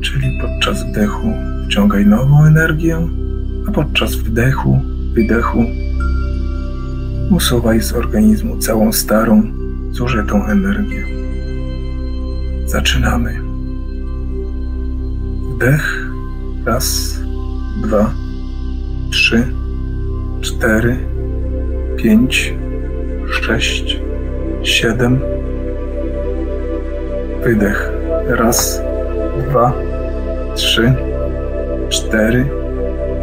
S1: Czyli podczas wdechu wciągaj nową energię, a podczas wdechu, wydechu Usuwaj z organizmu całą starą, zużytą energię. Zaczynamy. Wdech. Raz, dwa, trzy, cztery, pięć, sześć, siedem. Wydech. Raz, dwa, trzy, cztery,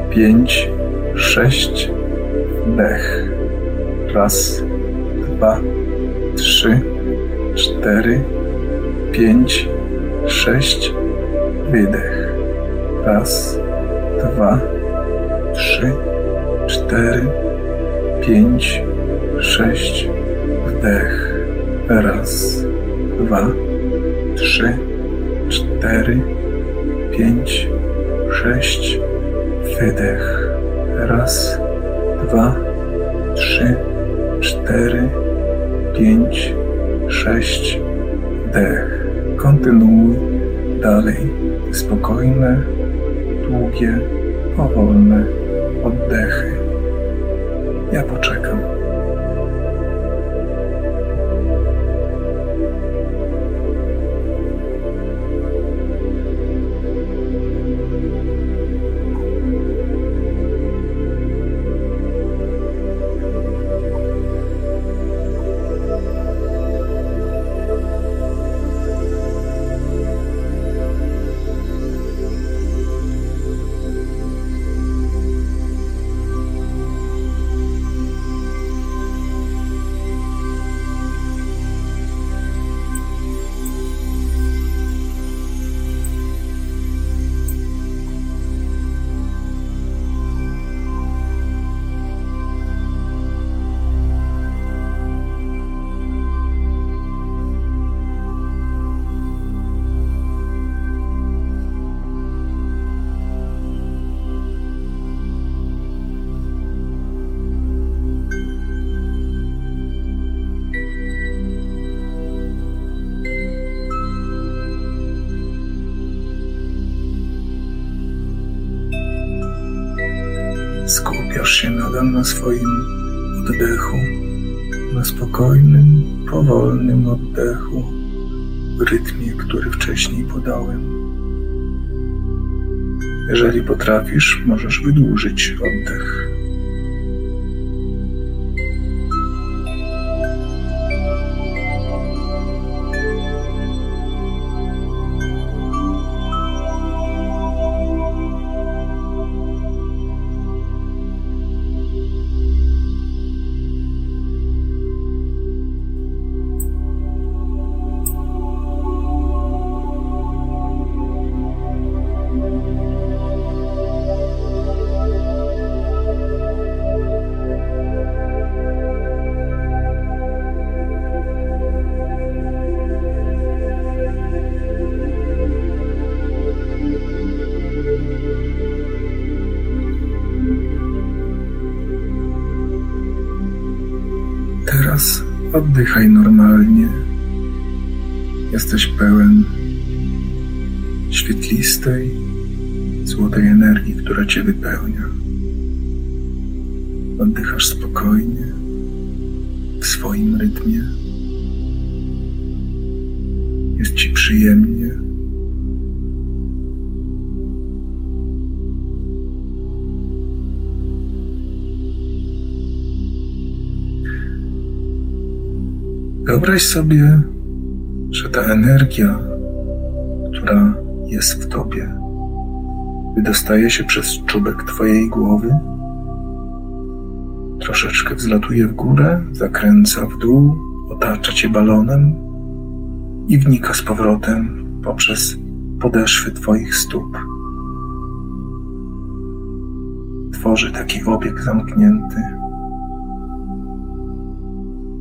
S1: pięć, sześć. Wdech. Raz, dwa, trzy, cztery, pięć, sześć. Wydech. Raz, dwa, trzy, cztery, pięć, sześć. Wdech. Raz, dwa, trzy, cztery, pięć, sześć. Wydech. Dalej. Spokojne, długie, Na swoim oddechu, na spokojnym, powolnym oddechu rytmie, który wcześniej podałem. Jeżeli potrafisz, możesz wydłużyć oddech. Sobie, że ta energia, która jest w tobie, wydostaje się przez czubek twojej głowy, troszeczkę wzlatuje w górę, zakręca w dół, otacza cię balonem i wnika z powrotem poprzez podeszwy twoich stóp. Tworzy taki obieg zamknięty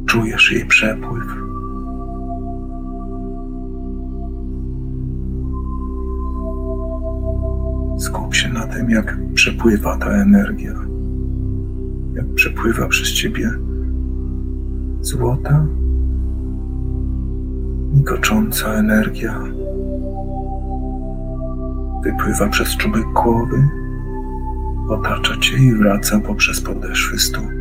S1: czujesz jej przepływ. Tym, jak przepływa ta energia, jak przepływa przez ciebie złota, migocząca energia. Wypływa przez czubek głowy, otacza cię i wraca poprzez podeszwy stóp.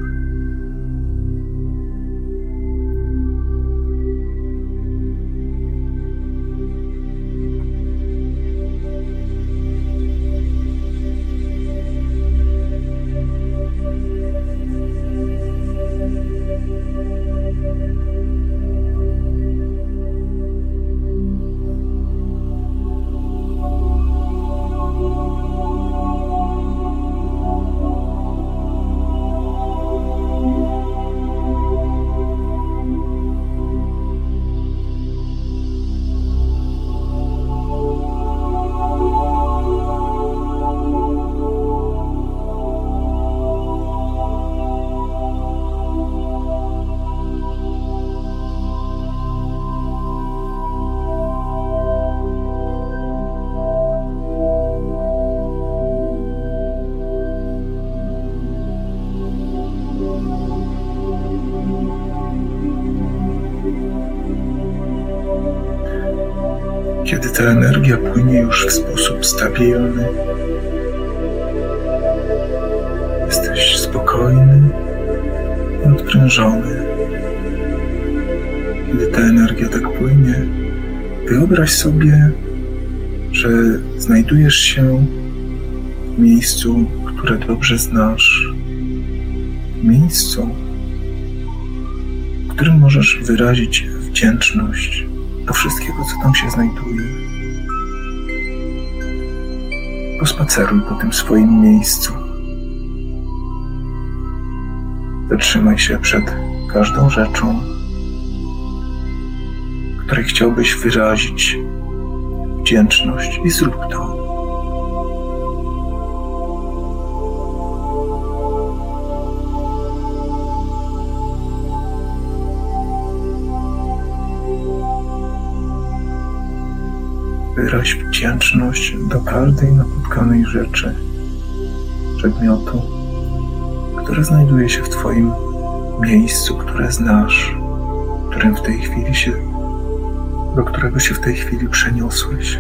S1: Stabilny, jesteś spokojny i odprężony. Kiedy ta energia tak płynie, wyobraź sobie, że znajdujesz się w miejscu, które dobrze znasz, miejscu, w którym możesz wyrazić wdzięczność do wszystkiego, co tam się znajduje. Pospaceruj po tym swoim miejscu. Zatrzymaj się przed każdą rzeczą, której chciałbyś wyrazić wdzięczność i zrób to. Wyraź wdzięczność do każdej napotkanej rzeczy, przedmiotu, które znajduje się w Twoim miejscu, które znasz, którym w tej chwili się, do którego się w tej chwili przeniosłeś.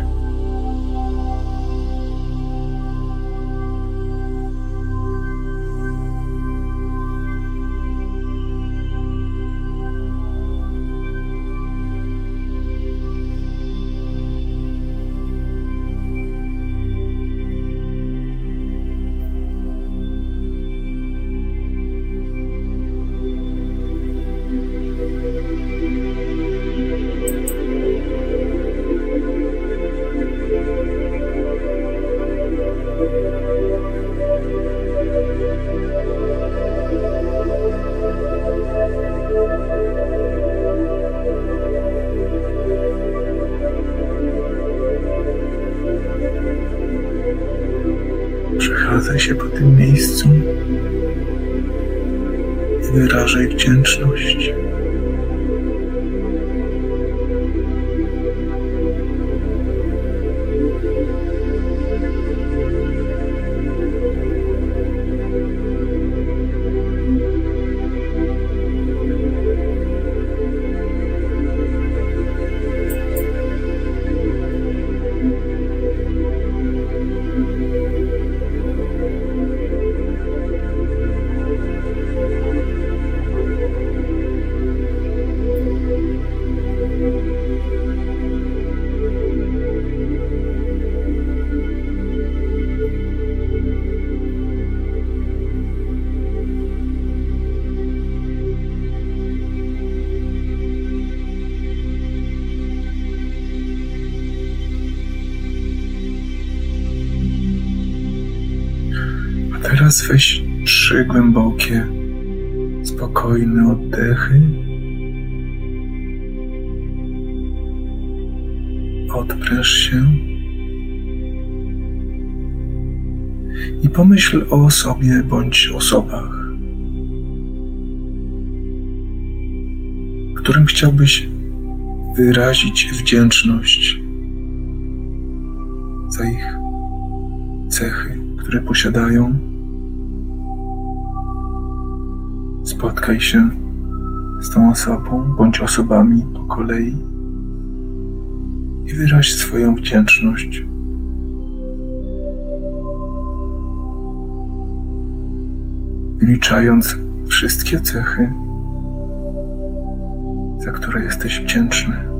S1: Teraz weź trzy głębokie, spokojne oddechy. Odpręż się. I pomyśl o sobie bądź osobach, którym chciałbyś wyrazić wdzięczność za ich cechy, które posiadają. Spotkaj się z tą osobą bądź osobami po kolei i wyraź swoją wdzięczność. Wyliczając wszystkie cechy, za które jesteś wdzięczny.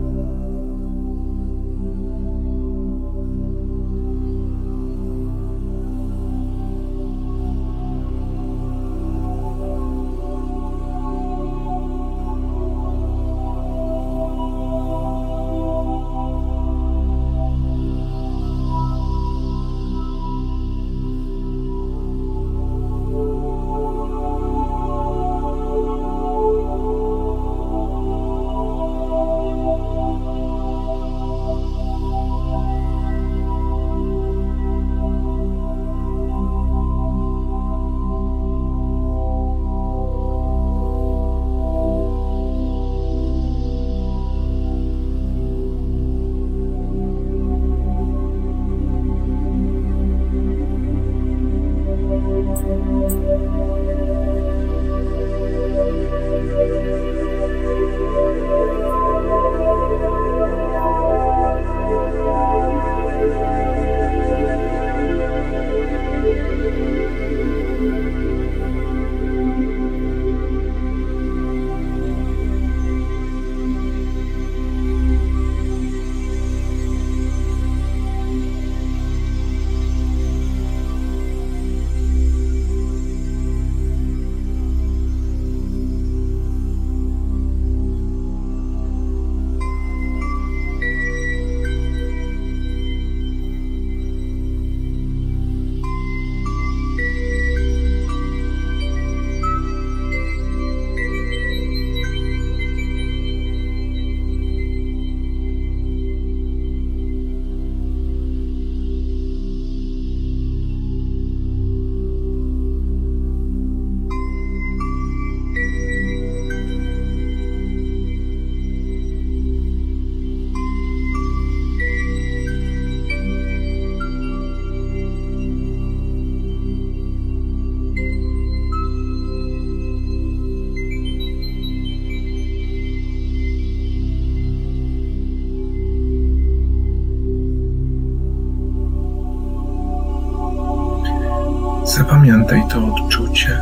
S1: To odczucie.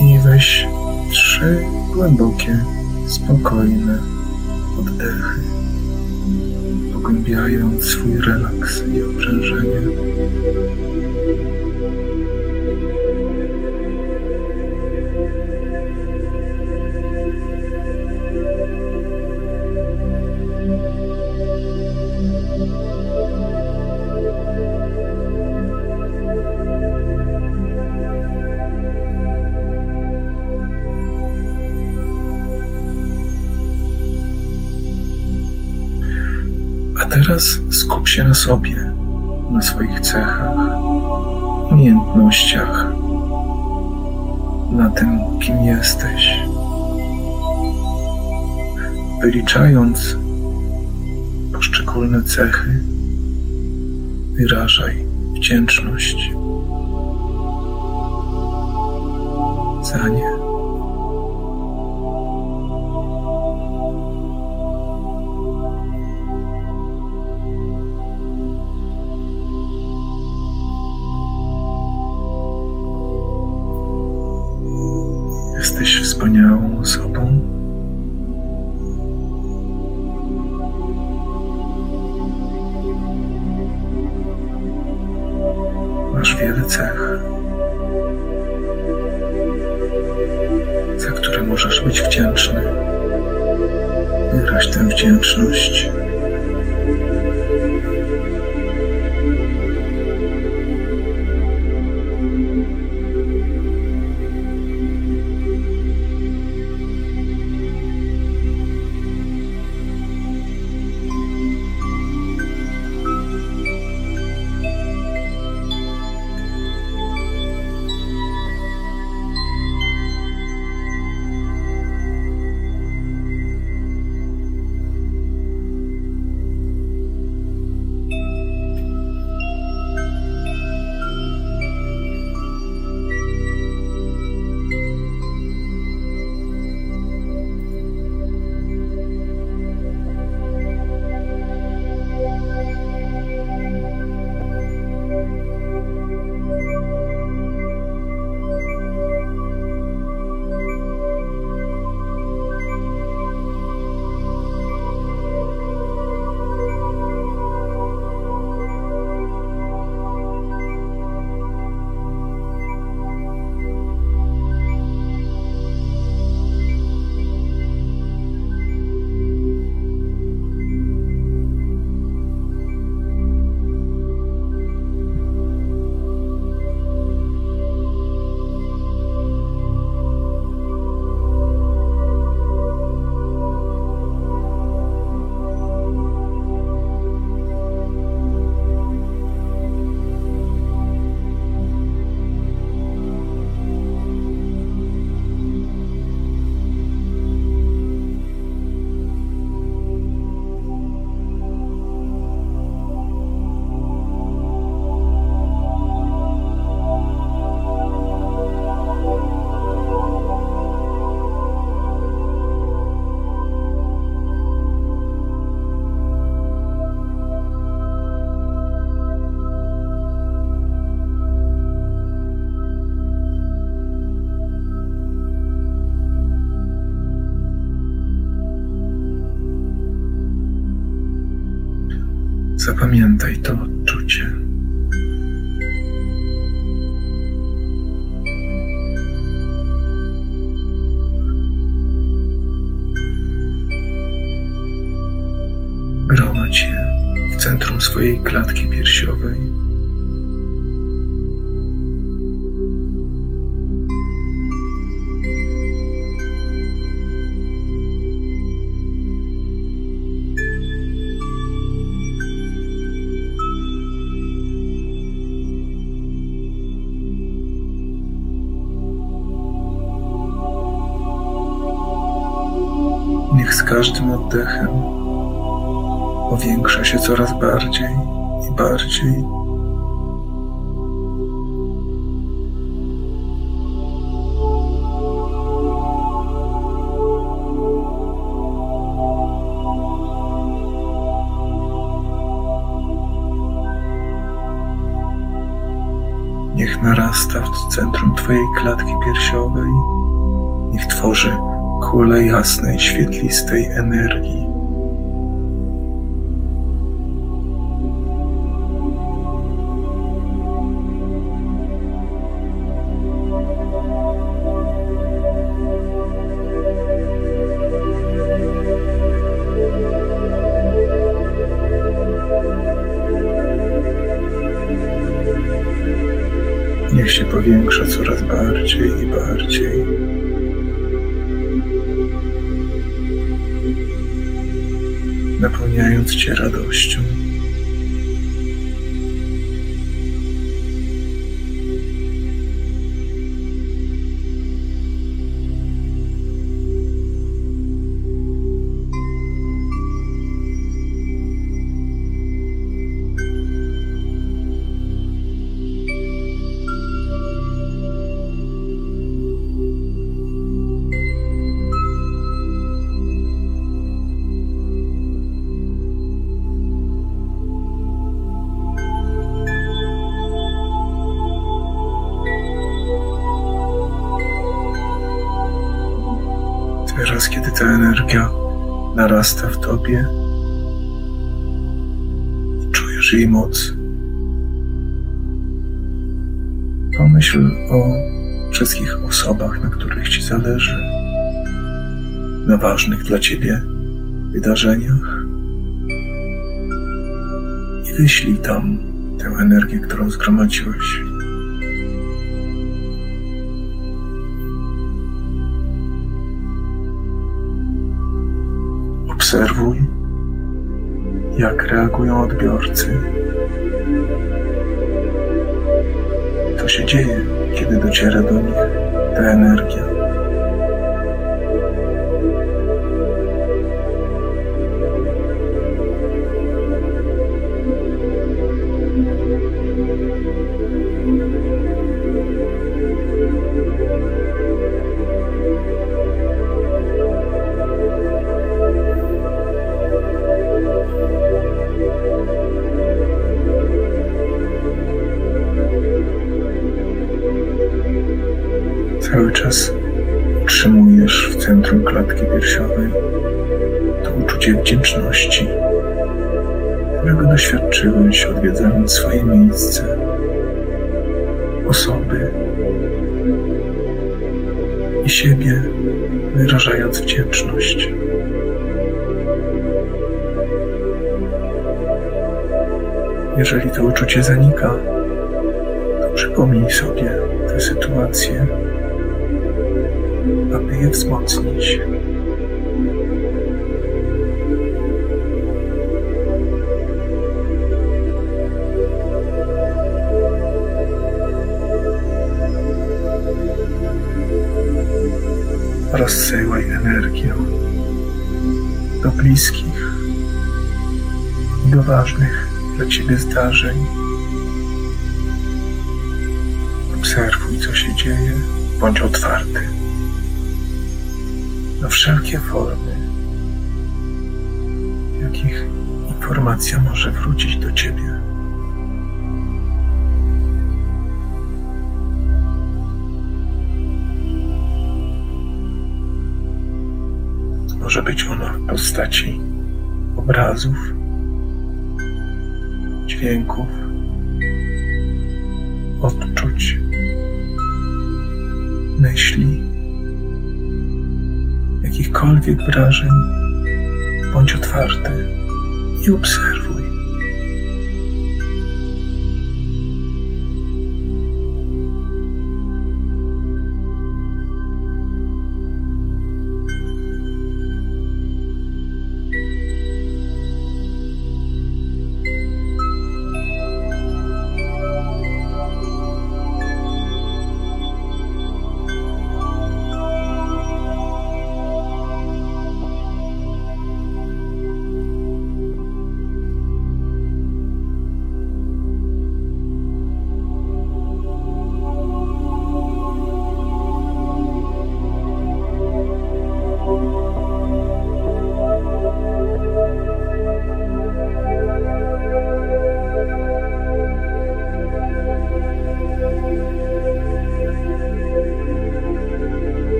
S1: I weź trzy głębokie, spokojne teraz skup się na sobie, na swoich cechach, umiejętnościach, na tym, kim jesteś. Wyliczając poszczególne cechy, wyrażaj wdzięczność za nie. Zapamiętaj to odczucie. Gromadź je w centrum swojej klatki piersiowej. Każdym oddechem powiększa się coraz bardziej i bardziej. Niech narasta w centrum Twojej klatki piersiowej. Niech tworzy kulę jasnej, świetlistej energii. Niech się powiększa coraz bardziej i bardziej. Cię radością. Pomyśl o wszystkich osobach, na których ci zależy, na ważnych dla ciebie wydarzeniach i wyślij tam tę energię, którą zgromadziłeś. Obserwuj, jak reagują odbiorcy. Się dzieje, kiedy dociera do nich ta energia. I siebie, wyrażając wdzięczność. Jeżeli to uczucie zanika, to przypomnij sobie tę sytuację aby je wzmocnić. Rozsyłaj energię do bliskich i do ważnych dla Ciebie zdarzeń. Obserwuj, co się dzieje, bądź otwarty na wszelkie formy, w jakich informacja może wrócić do Ciebie. Postaci obrazów, dźwięków, odczuć, myśli jakichkolwiek wrażeń, bądź otwarty i obserwuj.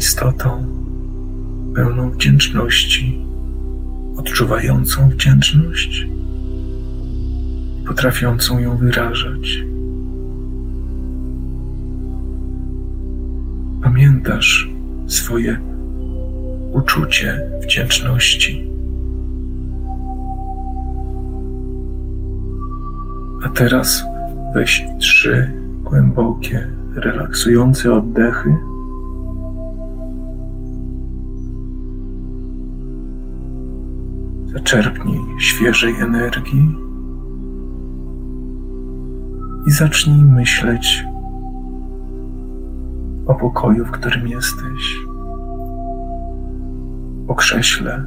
S1: Istotą, pełną wdzięczności, odczuwającą wdzięczność potrafiącą ją wyrażać. Pamiętasz swoje uczucie wdzięczności. A teraz weź trzy głębokie, relaksujące oddechy. Świeżej energii i zacznij myśleć o pokoju, w którym jesteś, o krześle,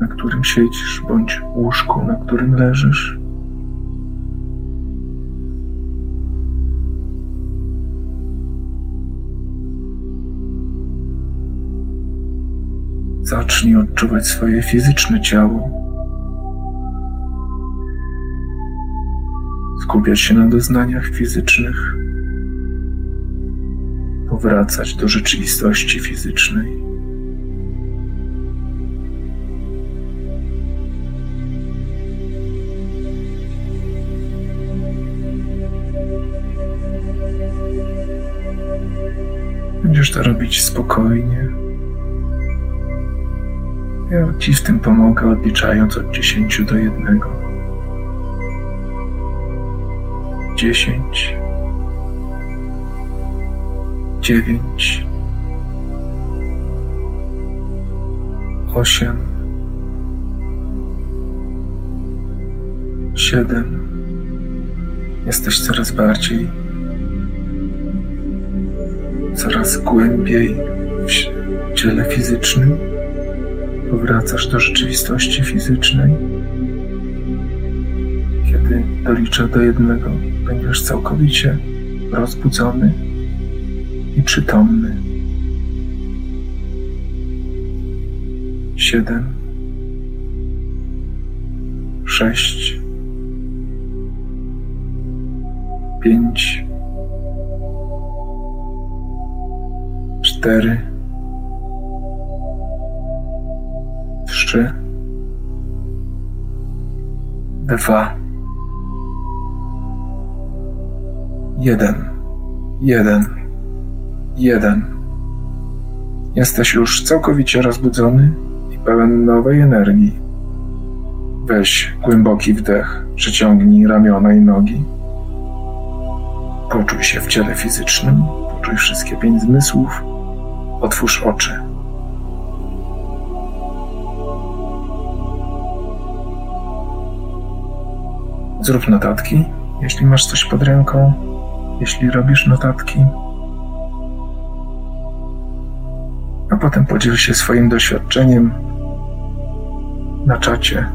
S1: na którym siedzisz, bądź łóżku, na którym leżysz. Zacznij odczuwać swoje fizyczne ciało. Skupiać się na doznaniach fizycznych. Powracać do rzeczywistości fizycznej. Będziesz to robić spokojnie. Ja Ci w tym pomogę, odliczając od dziesięciu do jednego. Dziesięć, dziewięć, osiem, siedem. Jesteś coraz bardziej, coraz głębiej w ciele fizycznym powracasz do rzeczywistości fizycznej. Kiedy doliczę do jednego, będziesz całkowicie rozbudzony i przytomny. Siedem, sześć, pięć, cztery. trzy, dwa, jeden, jeden, jeden. Jesteś już całkowicie rozbudzony i pełen nowej energii. Weź głęboki wdech, przeciągnij ramiona i nogi. Poczuj się w ciele fizycznym, poczuj wszystkie pięć zmysłów, otwórz oczy. Zrób notatki, jeśli masz coś pod ręką, jeśli robisz notatki. A potem podziel się swoim doświadczeniem na czacie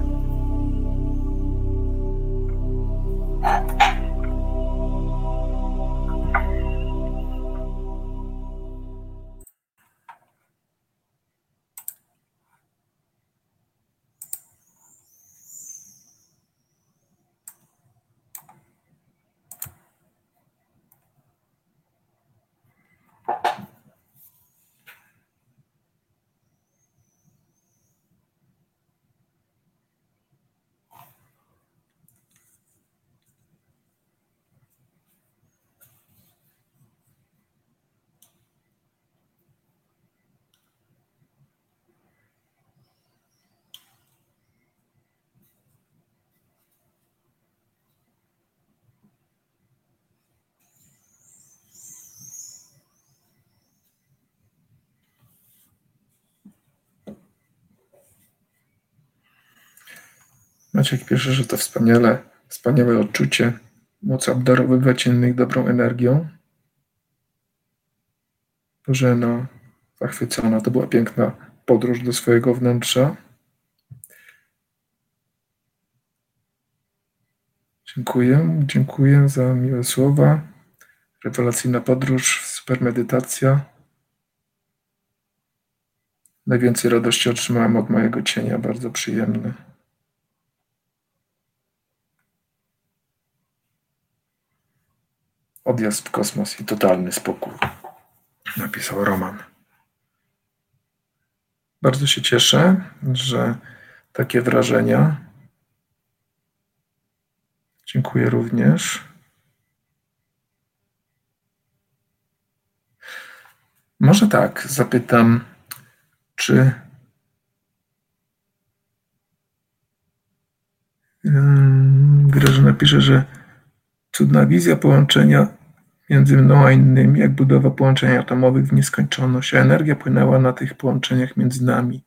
S1: Maciek pisze, że to wspaniale, wspaniałe odczucie, móc obdarowywać innych dobrą energią. Bożena zachwycona, to była piękna podróż do swojego wnętrza. Dziękuję, dziękuję za miłe słowa. Rewelacyjna podróż, super medytacja. Najwięcej radości otrzymałem od mojego cienia, bardzo przyjemny. Odjazd w kosmos i totalny spokój. napisał Roman. Bardzo się cieszę, że takie wrażenia. Dziękuję również. Może tak, zapytam, czy Grażyna pisze, że cudna wizja połączenia między mną a innymi, jak budowa połączeń atomowych w nieskończoność, a energia płynęła na tych połączeniach między nami,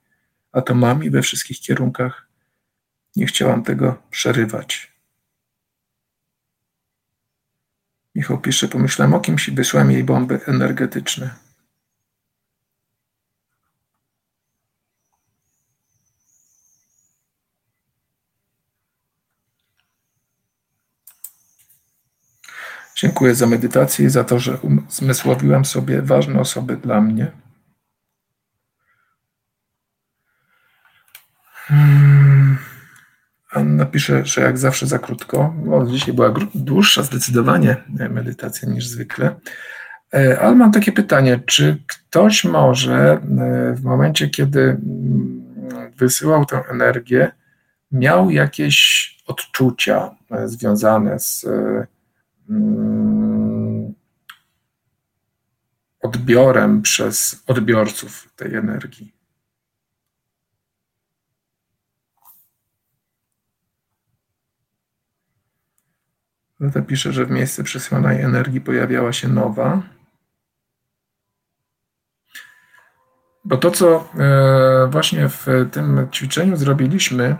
S1: atomami we wszystkich kierunkach. Nie chciałam tego przerywać. Michał pisze, pomyślałem o kimś i wysłałem jej bomby energetyczne. Dziękuję za medytację i za to, że zmysłowiłem sobie ważne osoby dla mnie. Hmm. Anna pisze, że jak zawsze za krótko. No, dzisiaj była dłuższa zdecydowanie e, medytacja niż zwykle. E, ale mam takie pytanie, czy ktoś może e, w momencie, kiedy mm, wysyłał tę energię, miał jakieś odczucia związane z odbiorem przez odbiorców tej energii. Zata pisze, że w miejsce przesyłanej energii pojawiała się nowa. Bo to, co e, właśnie w tym ćwiczeniu zrobiliśmy,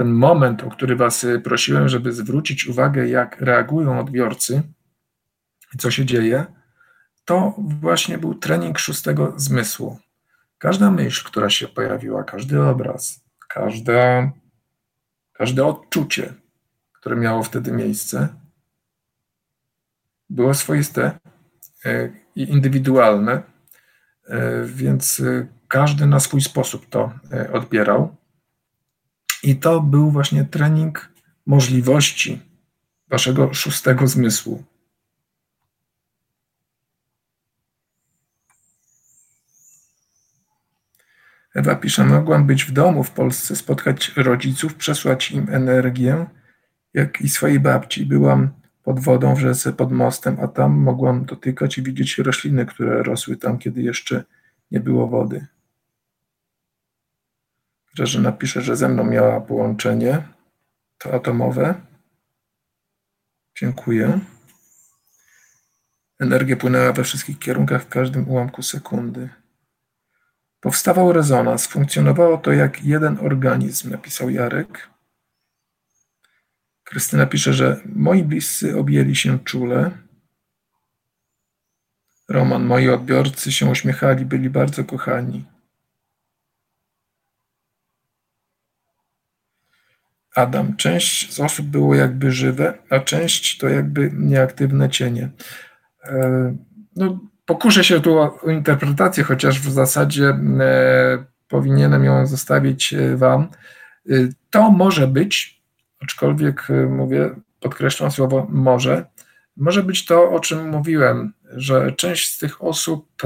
S1: ten moment, o który Was y, prosiłem, żeby zwrócić uwagę, jak reagują odbiorcy co się dzieje, to właśnie był trening szóstego zmysłu. Każda myśl, która się pojawiła, każdy obraz, każde, każde odczucie, które miało wtedy miejsce, było swoiste y, i indywidualne, y, więc każdy na swój sposób to odbierał. I to był właśnie trening możliwości waszego szóstego zmysłu. Ewa pisze, mogłam być w domu w Polsce, spotkać rodziców, przesłać im energię, jak i swojej babci. Byłam pod wodą w rzece, pod mostem, a tam mogłam dotykać i widzieć rośliny, które rosły tam, kiedy jeszcze nie było wody. Grażyna pisze, że ze mną miała połączenie. To atomowe. Dziękuję. Energia płynęła we wszystkich kierunkach w każdym ułamku sekundy. Powstawał rezonans. Funkcjonowało to jak jeden organizm, napisał Jarek. Krystyna pisze, że moi bliscy objęli się czule. Roman, moi odbiorcy się uśmiechali, byli bardzo kochani. Adam. Część z osób było jakby żywe, a część to jakby nieaktywne cienie. E, no, pokuszę się tu o interpretację, chociaż w zasadzie e, powinienem ją zostawić e, Wam. To może być, aczkolwiek mówię, podkreślam słowo może, może być to, o czym mówiłem, że część z tych osób,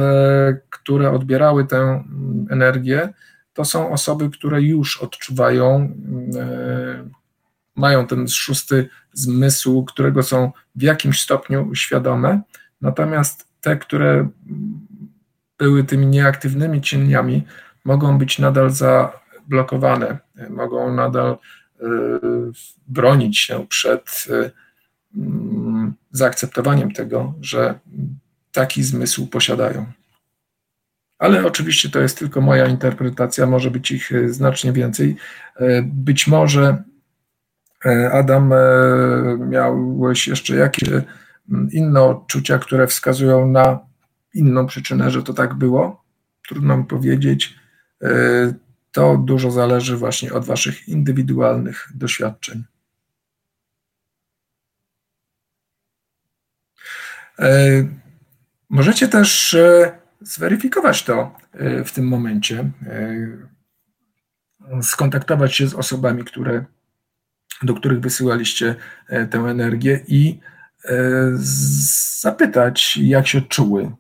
S1: które odbierały tę energię, to są osoby, które już odczuwają, e, mają ten szósty zmysł, którego są w jakimś stopniu świadome, natomiast te, które były tymi nieaktywnymi cieniami, mogą być nadal zablokowane, mogą nadal e, bronić się przed e, zaakceptowaniem tego, że taki zmysł posiadają. Ale oczywiście to jest tylko moja interpretacja, może być ich e, znacznie więcej. E, być może, e, Adam, miałeś jeszcze jakieś inne odczucia, które wskazują na inną przyczynę, że to tak było. Trudno mi powiedzieć. To dużo zależy właśnie od Waszych indywidualnych doświadczeń. Możecie też zweryfikować to e, w tym momencie, e, skontaktować się z osobami, które, do których wysyłaliście e, tę energię i zapytać, jak się czuły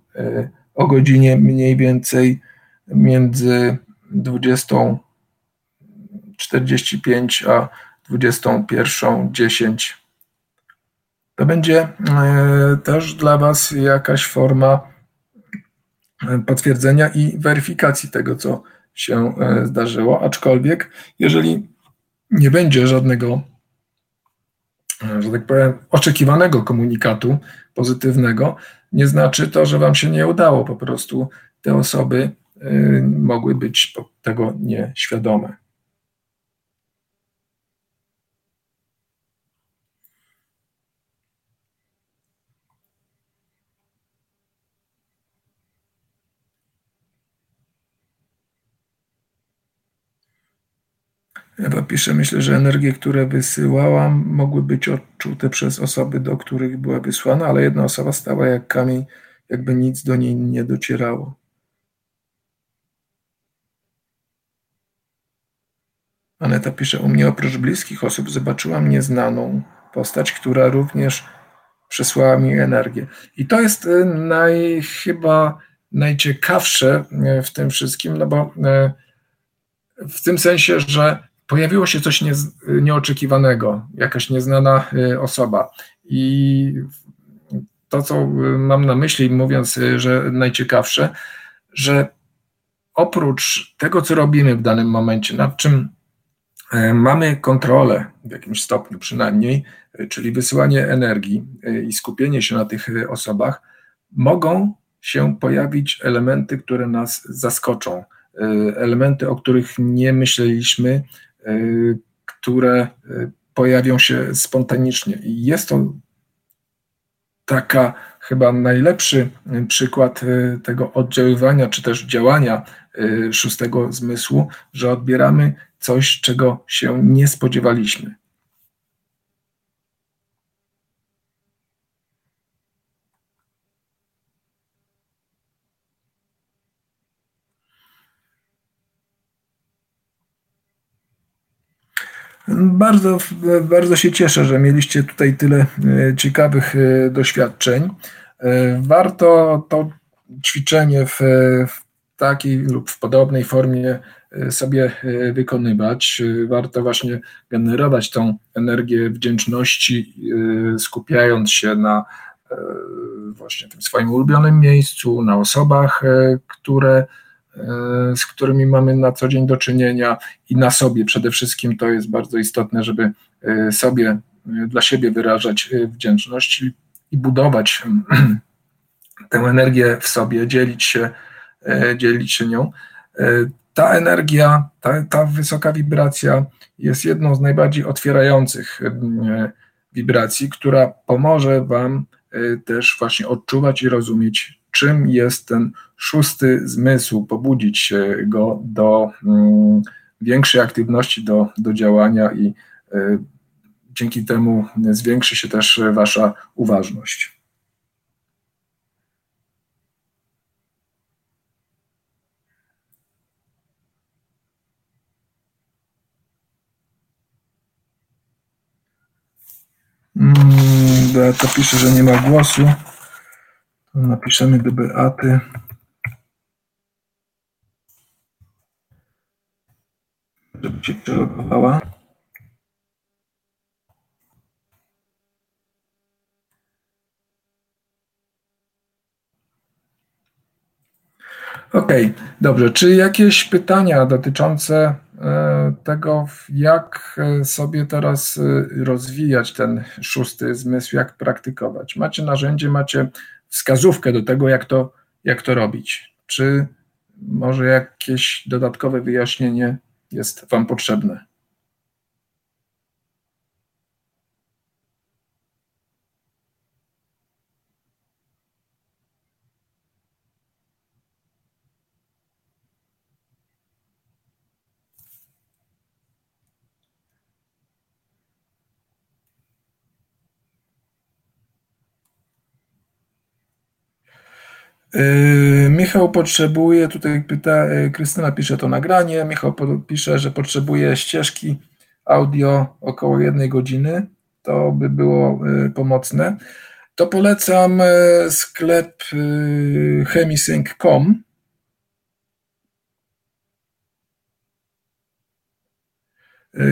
S1: o godzinie mniej więcej między 20.45 a 21.10. To będzie też dla Was jakaś forma potwierdzenia i weryfikacji tego, co się e, zdarzyło. Aczkolwiek, jeżeli nie będzie żadnego, że tak powiem, oczekiwanego komunikatu pozytywnego, nie znaczy to, że Wam się nie udało. Po prostu te osoby mogły być tego nieświadome. Ewa pisze, myślę, że energie, które wysyłałam, mogły być odczute przez osoby, do których była wysłana, ale jedna osoba stała jak kamień, jakby nic do niej nie docierało. Aneta pisze, u mnie oprócz bliskich osób zobaczyłam nieznaną postać, która również przesłała mi energię. I to jest e, naj, chyba najciekawsze e, w tym wszystkim, no bo e, w tym sensie, że pojawiło się coś nie, nieoczekiwanego, jakaś nieznana y, osoba. I to, co y, mam na myśli, mówiąc, y, że najciekawsze, że oprócz tego, co robimy w danym momencie, nad czym mamy kontrolę w jakimś stopniu przynajmniej, czyli wysyłanie energii i skupienie się na tych osobach, mogą się pojawić elementy, które nas zaskoczą, elementy, o których nie myśleliśmy, które y, pojawią się spontanicznie. I jest to taka chyba najlepszy y, przykład tego oddziaływania, czy też działania szóstego zmysłu, że odbieramy coś, czego się nie spodziewaliśmy. Bardzo, bardzo się cieszę, że mieliście tutaj tyle e, ciekawych e, doświadczeń. E, warto to ćwiczenie w, w takiej lub w podobnej formie sobie wykonywać. Warto właśnie generować tą energię wdzięczności, skupiając się na właśnie tym swoim ulubionym miejscu, na osobach, które z którymi mamy na co dzień do czynienia i na sobie przede wszystkim to jest bardzo istotne, żeby e, sobie, e, dla siebie wyrażać wdzięczność i budować tę energię w sobie, dzielić się, dzielić się nią. Ta energia, ta, ta wysoka wibracja jest jedną z najbardziej otwierających wibracji, która pomoże Wam też właśnie odczuwać i rozumieć czym jest ten szósty zmysł, pobudzić go do mm, większej aktywności, do, do działania i y, dzięki temu zwiększy się też Wasza uważność. Mm, Beata pisze, że nie ma głosu. Napiszemy do Beaty. Żeby się przelogowała. Okej, okay, dobrze. Czy jakieś pytania dotyczące e, tego, jak e, sobie teraz e, rozwijać ten szósty zmysł, jak praktykować? Macie narzędzie, macie wskazówkę do tego, jak to, jak to robić. Czy może jakieś dodatkowe wyjaśnienie jest Wam potrzebne? Yy, Michał potrzebuje, tutaj pyta, yy, Krystyna pisze to nagranie, Michał pisze, że potrzebuje ścieżki audio około jednej godziny, to by było yy, pomocne. to polecam sklep chemisync.com.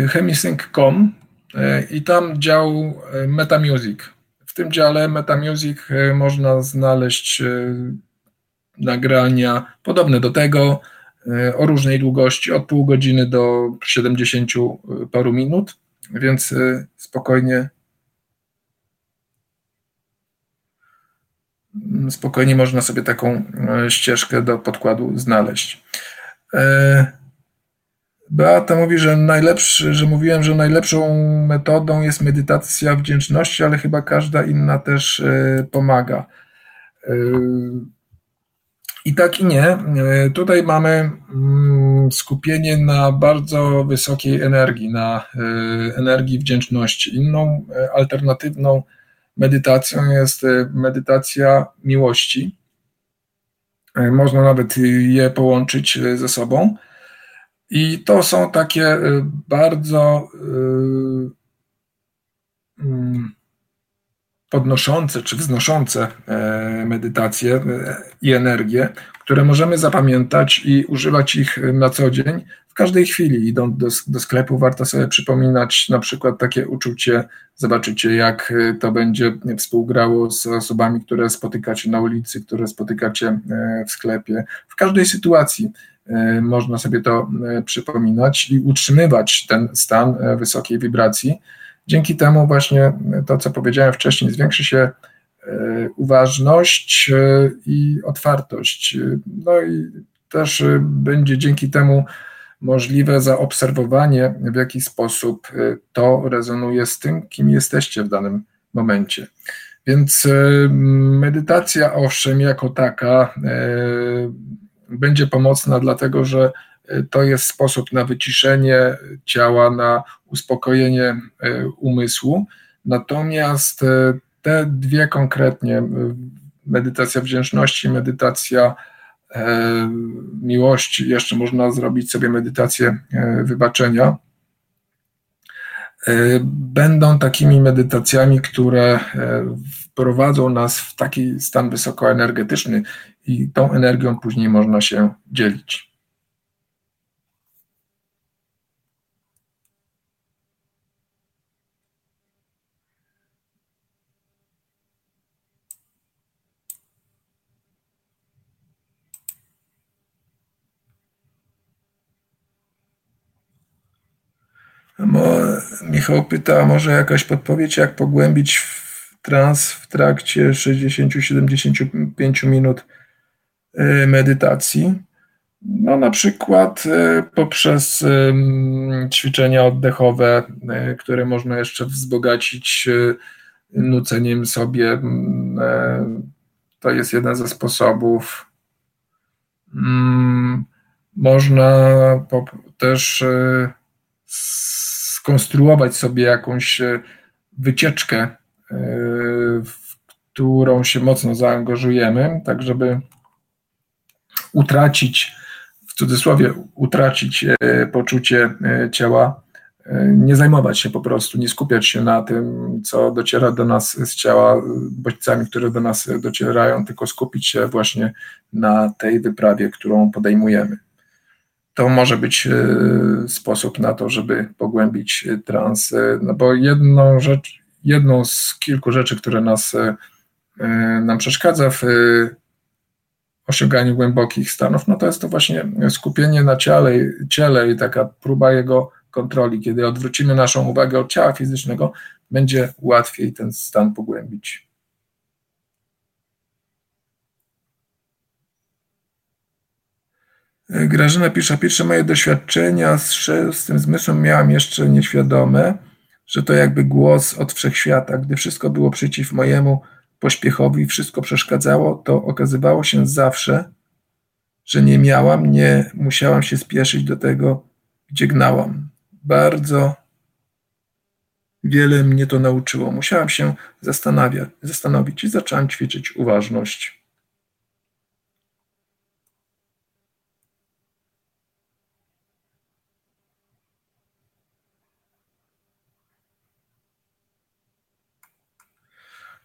S1: chemisync.com i tam dział MetaMusic. W tym dziale MetaMusic można znaleźć nagrania podobne do tego, e, o różnej długości, od pół godziny do 70 paru minut, więc e, spokojnie spokojnie można sobie taką e, ścieżkę do podkładu znaleźć. Beata mówi, że najlepszy, że mówiłem, że najlepszą metodą jest medytacja wdzięczności, ale chyba każda inna też pomaga. I tak i nie. E, tutaj mamy mm, skupienie na bardzo wysokiej energii, na e, energii wdzięczności. Inną e, alternatywną medytacją jest medytacja miłości. Można nawet je połączyć ze sobą. I to są takie bardzo mm, podnoszące czy wznoszące e, medytacje e, i energię, które możemy zapamiętać i używać ich na co dzień. W każdej chwili, idąc do, do sklepu, warto sobie przypominać na przykład takie uczucie, zobaczycie, jak e, to będzie współgrało z osobami, które spotykacie na ulicy, które spotykacie w sklepie. W każdej sytuacji można sobie to przypominać i utrzymywać ten stan wysokiej wibracji Dzięki temu właśnie to, co powiedziałem wcześniej, zwiększy się e, uważność e, i otwartość. No i też e, będzie dzięki temu możliwe zaobserwowanie, w jaki sposób to rezonuje z tym, kim jesteście w danym momencie. Więc medytacja, owszem, jako taka będzie pomocna, dlatego że to jest sposób na wyciszenie ciała, na uspokojenie e, umysłu. Natomiast e, te dwie konkretnie, e, medytacja wdzięczności, medytacja miłości, jeszcze można zrobić sobie medytację wybaczenia, będą takimi medytacjami, które wprowadzą nas w taki stan wysokoenergetyczny i tą energią później można się dzielić. Michał pyta, może jakaś podpowiedź, jak pogłębić w trans w trakcie 60-75 minut y, medytacji. No, na przykład y, poprzez ćwiczenia oddechowe, y, które można jeszcze wzbogacić nuceniem sobie. To jest jeden ze sposobów. Mm, można też skonstruować sobie jakąś e, wycieczkę, e, w którą się mocno zaangażujemy, tak żeby utracić, w cudzysłowie, utracić e, poczucie ciała, nie zajmować się po prostu, nie skupiać się na tym, co dociera do nas z ciała, bodźcami, które do nas docierają, tylko skupić się właśnie na tej wyprawie, którą podejmujemy to może być e, sposób na to, żeby pogłębić e, trans. E, no bo jedną rzecz, jedną z kilku rzeczy, które nas nam przeszkadza w osiąganiu głębokich stanów, no to jest to właśnie skupienie na ciele, ciele i taka próba jego kontroli. Kiedy odwrócimy naszą uwagę od ciała fizycznego, będzie łatwiej ten stan pogłębić. Grażyna pisze, pierwsze moje doświadczenia z szóstym zmysłem miałam jeszcze nieświadome, że to jakby głos od wszechświata. Gdy wszystko było przeciw mojemu pośpiechowi, wszystko przeszkadzało, to okazywało się zawsze, że nie miałam, nie musiałam się spieszyć do tego, gdzie gnałam. Bardzo wiele mnie to nauczyło. Musiałam się zastanawiać, zastanowić i zaczęłam ćwiczyć uważność.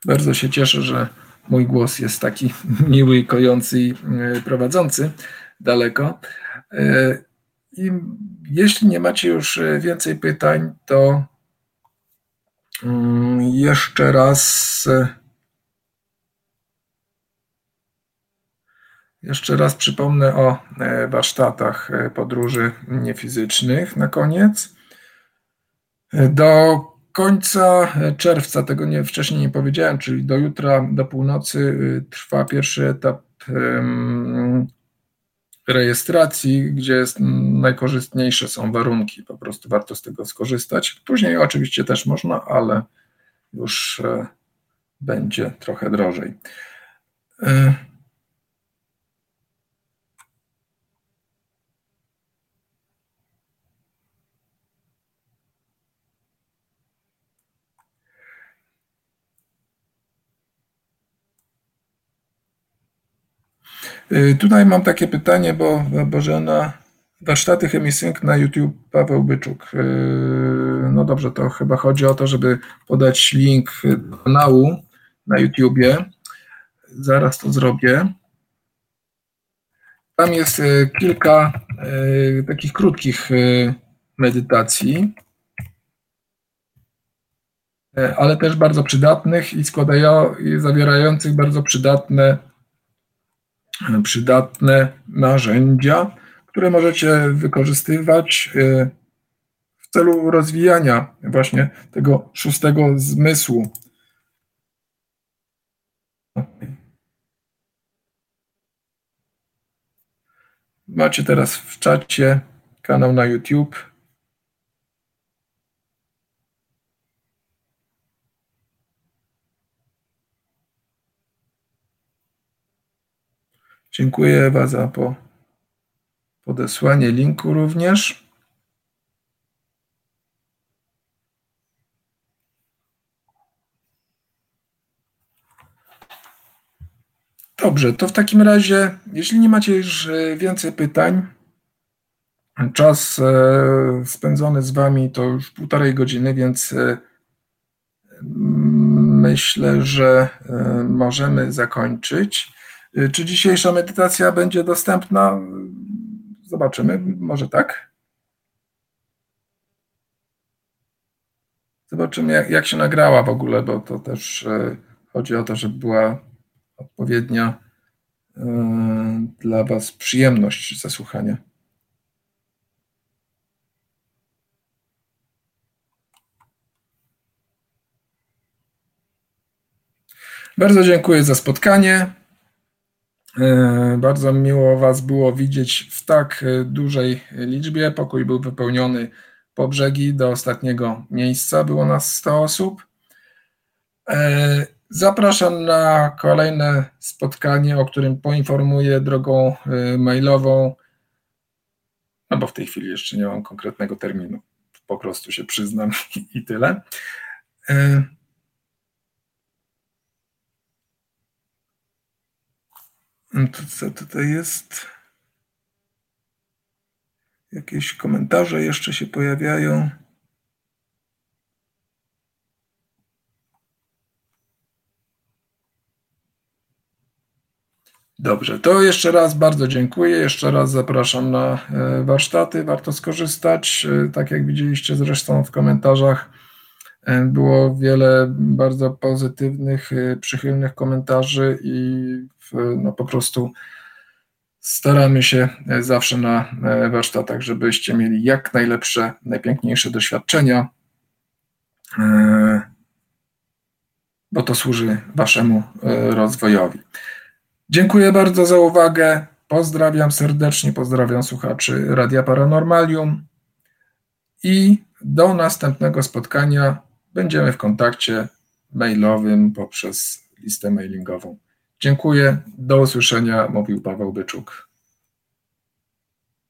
S1: Bardzo się cieszę, że mój głos jest taki miły, kojący i prowadzący daleko. I jeśli nie macie już więcej pytań, to mm, jeszcze raz Jeszcze raz przypomnę o e, warsztatach e, podróży niefizycznych na koniec. E, do końca czerwca, tego nie, wcześniej nie powiedziałem, czyli do jutra, do północy trwa pierwszy etap rejestracji, gdzie jest najkorzystniejsze są warunki, po prostu warto z tego skorzystać. Później oczywiście też można, ale już będzie trochę drożej. Y, tutaj mam takie pytanie, bo Bożena, warsztaty Chemisync na YouTube Paweł Byczuk. Y, no dobrze, to chyba chodzi o to, żeby podać link do kanału na YouTubie. Zaraz to zrobię. Tam jest y, kilka takich krótkich medytacji, ale też bardzo przydatnych i składają, i zawierających bardzo przydatne przydatne narzędzia, które możecie wykorzystywać y, w celu rozwijania właśnie tego szóstego zmysłu. Macie teraz w czacie kanał na YouTube. Dziękuję Ewa za po podesłanie linku również. Dobrze, to w takim razie, jeśli nie macie już e, więcej pytań, czas e, spędzony z Wami to już półtorej godziny, więc e, myślę, że możemy zakończyć. Y, czy dzisiejsza medytacja będzie dostępna? Zobaczymy, może tak. Zobaczymy, jak, jak się nagrała w ogóle, bo to też y, chodzi o to, żeby była odpowiednia y, dla Was przyjemność zasłuchania. Bardzo dziękuję za spotkanie. E, bardzo miło Was było widzieć w tak e, dużej liczbie. Pokój był wypełniony po brzegi do ostatniego miejsca. Było nas 100 osób. E, zapraszam na kolejne spotkanie, o którym poinformuję drogą mailową. No bo w tej chwili jeszcze nie mam konkretnego terminu. Po prostu się przyznam i tyle. To co tutaj jest? Jakieś komentarze jeszcze się pojawiają. Dobrze, to jeszcze raz bardzo dziękuję. Jeszcze raz zapraszam na e, warsztaty. Warto skorzystać. E, tak jak widzieliście zresztą w komentarzach, było wiele bardzo pozytywnych, przychylnych komentarzy i no po prostu staramy się zawsze na e, warsztatach, żebyście mieli jak najlepsze, najpiękniejsze doświadczenia, e, bo to służy Waszemu e, rozwojowi. Dziękuję bardzo za uwagę. Pozdrawiam serdecznie, pozdrawiam słuchaczy Radia Paranormalium i do następnego spotkania będziemy w kontakcie mailowym poprzez listę mailingową. Dziękuję. Do usłyszenia, mówił Paweł Byczuk.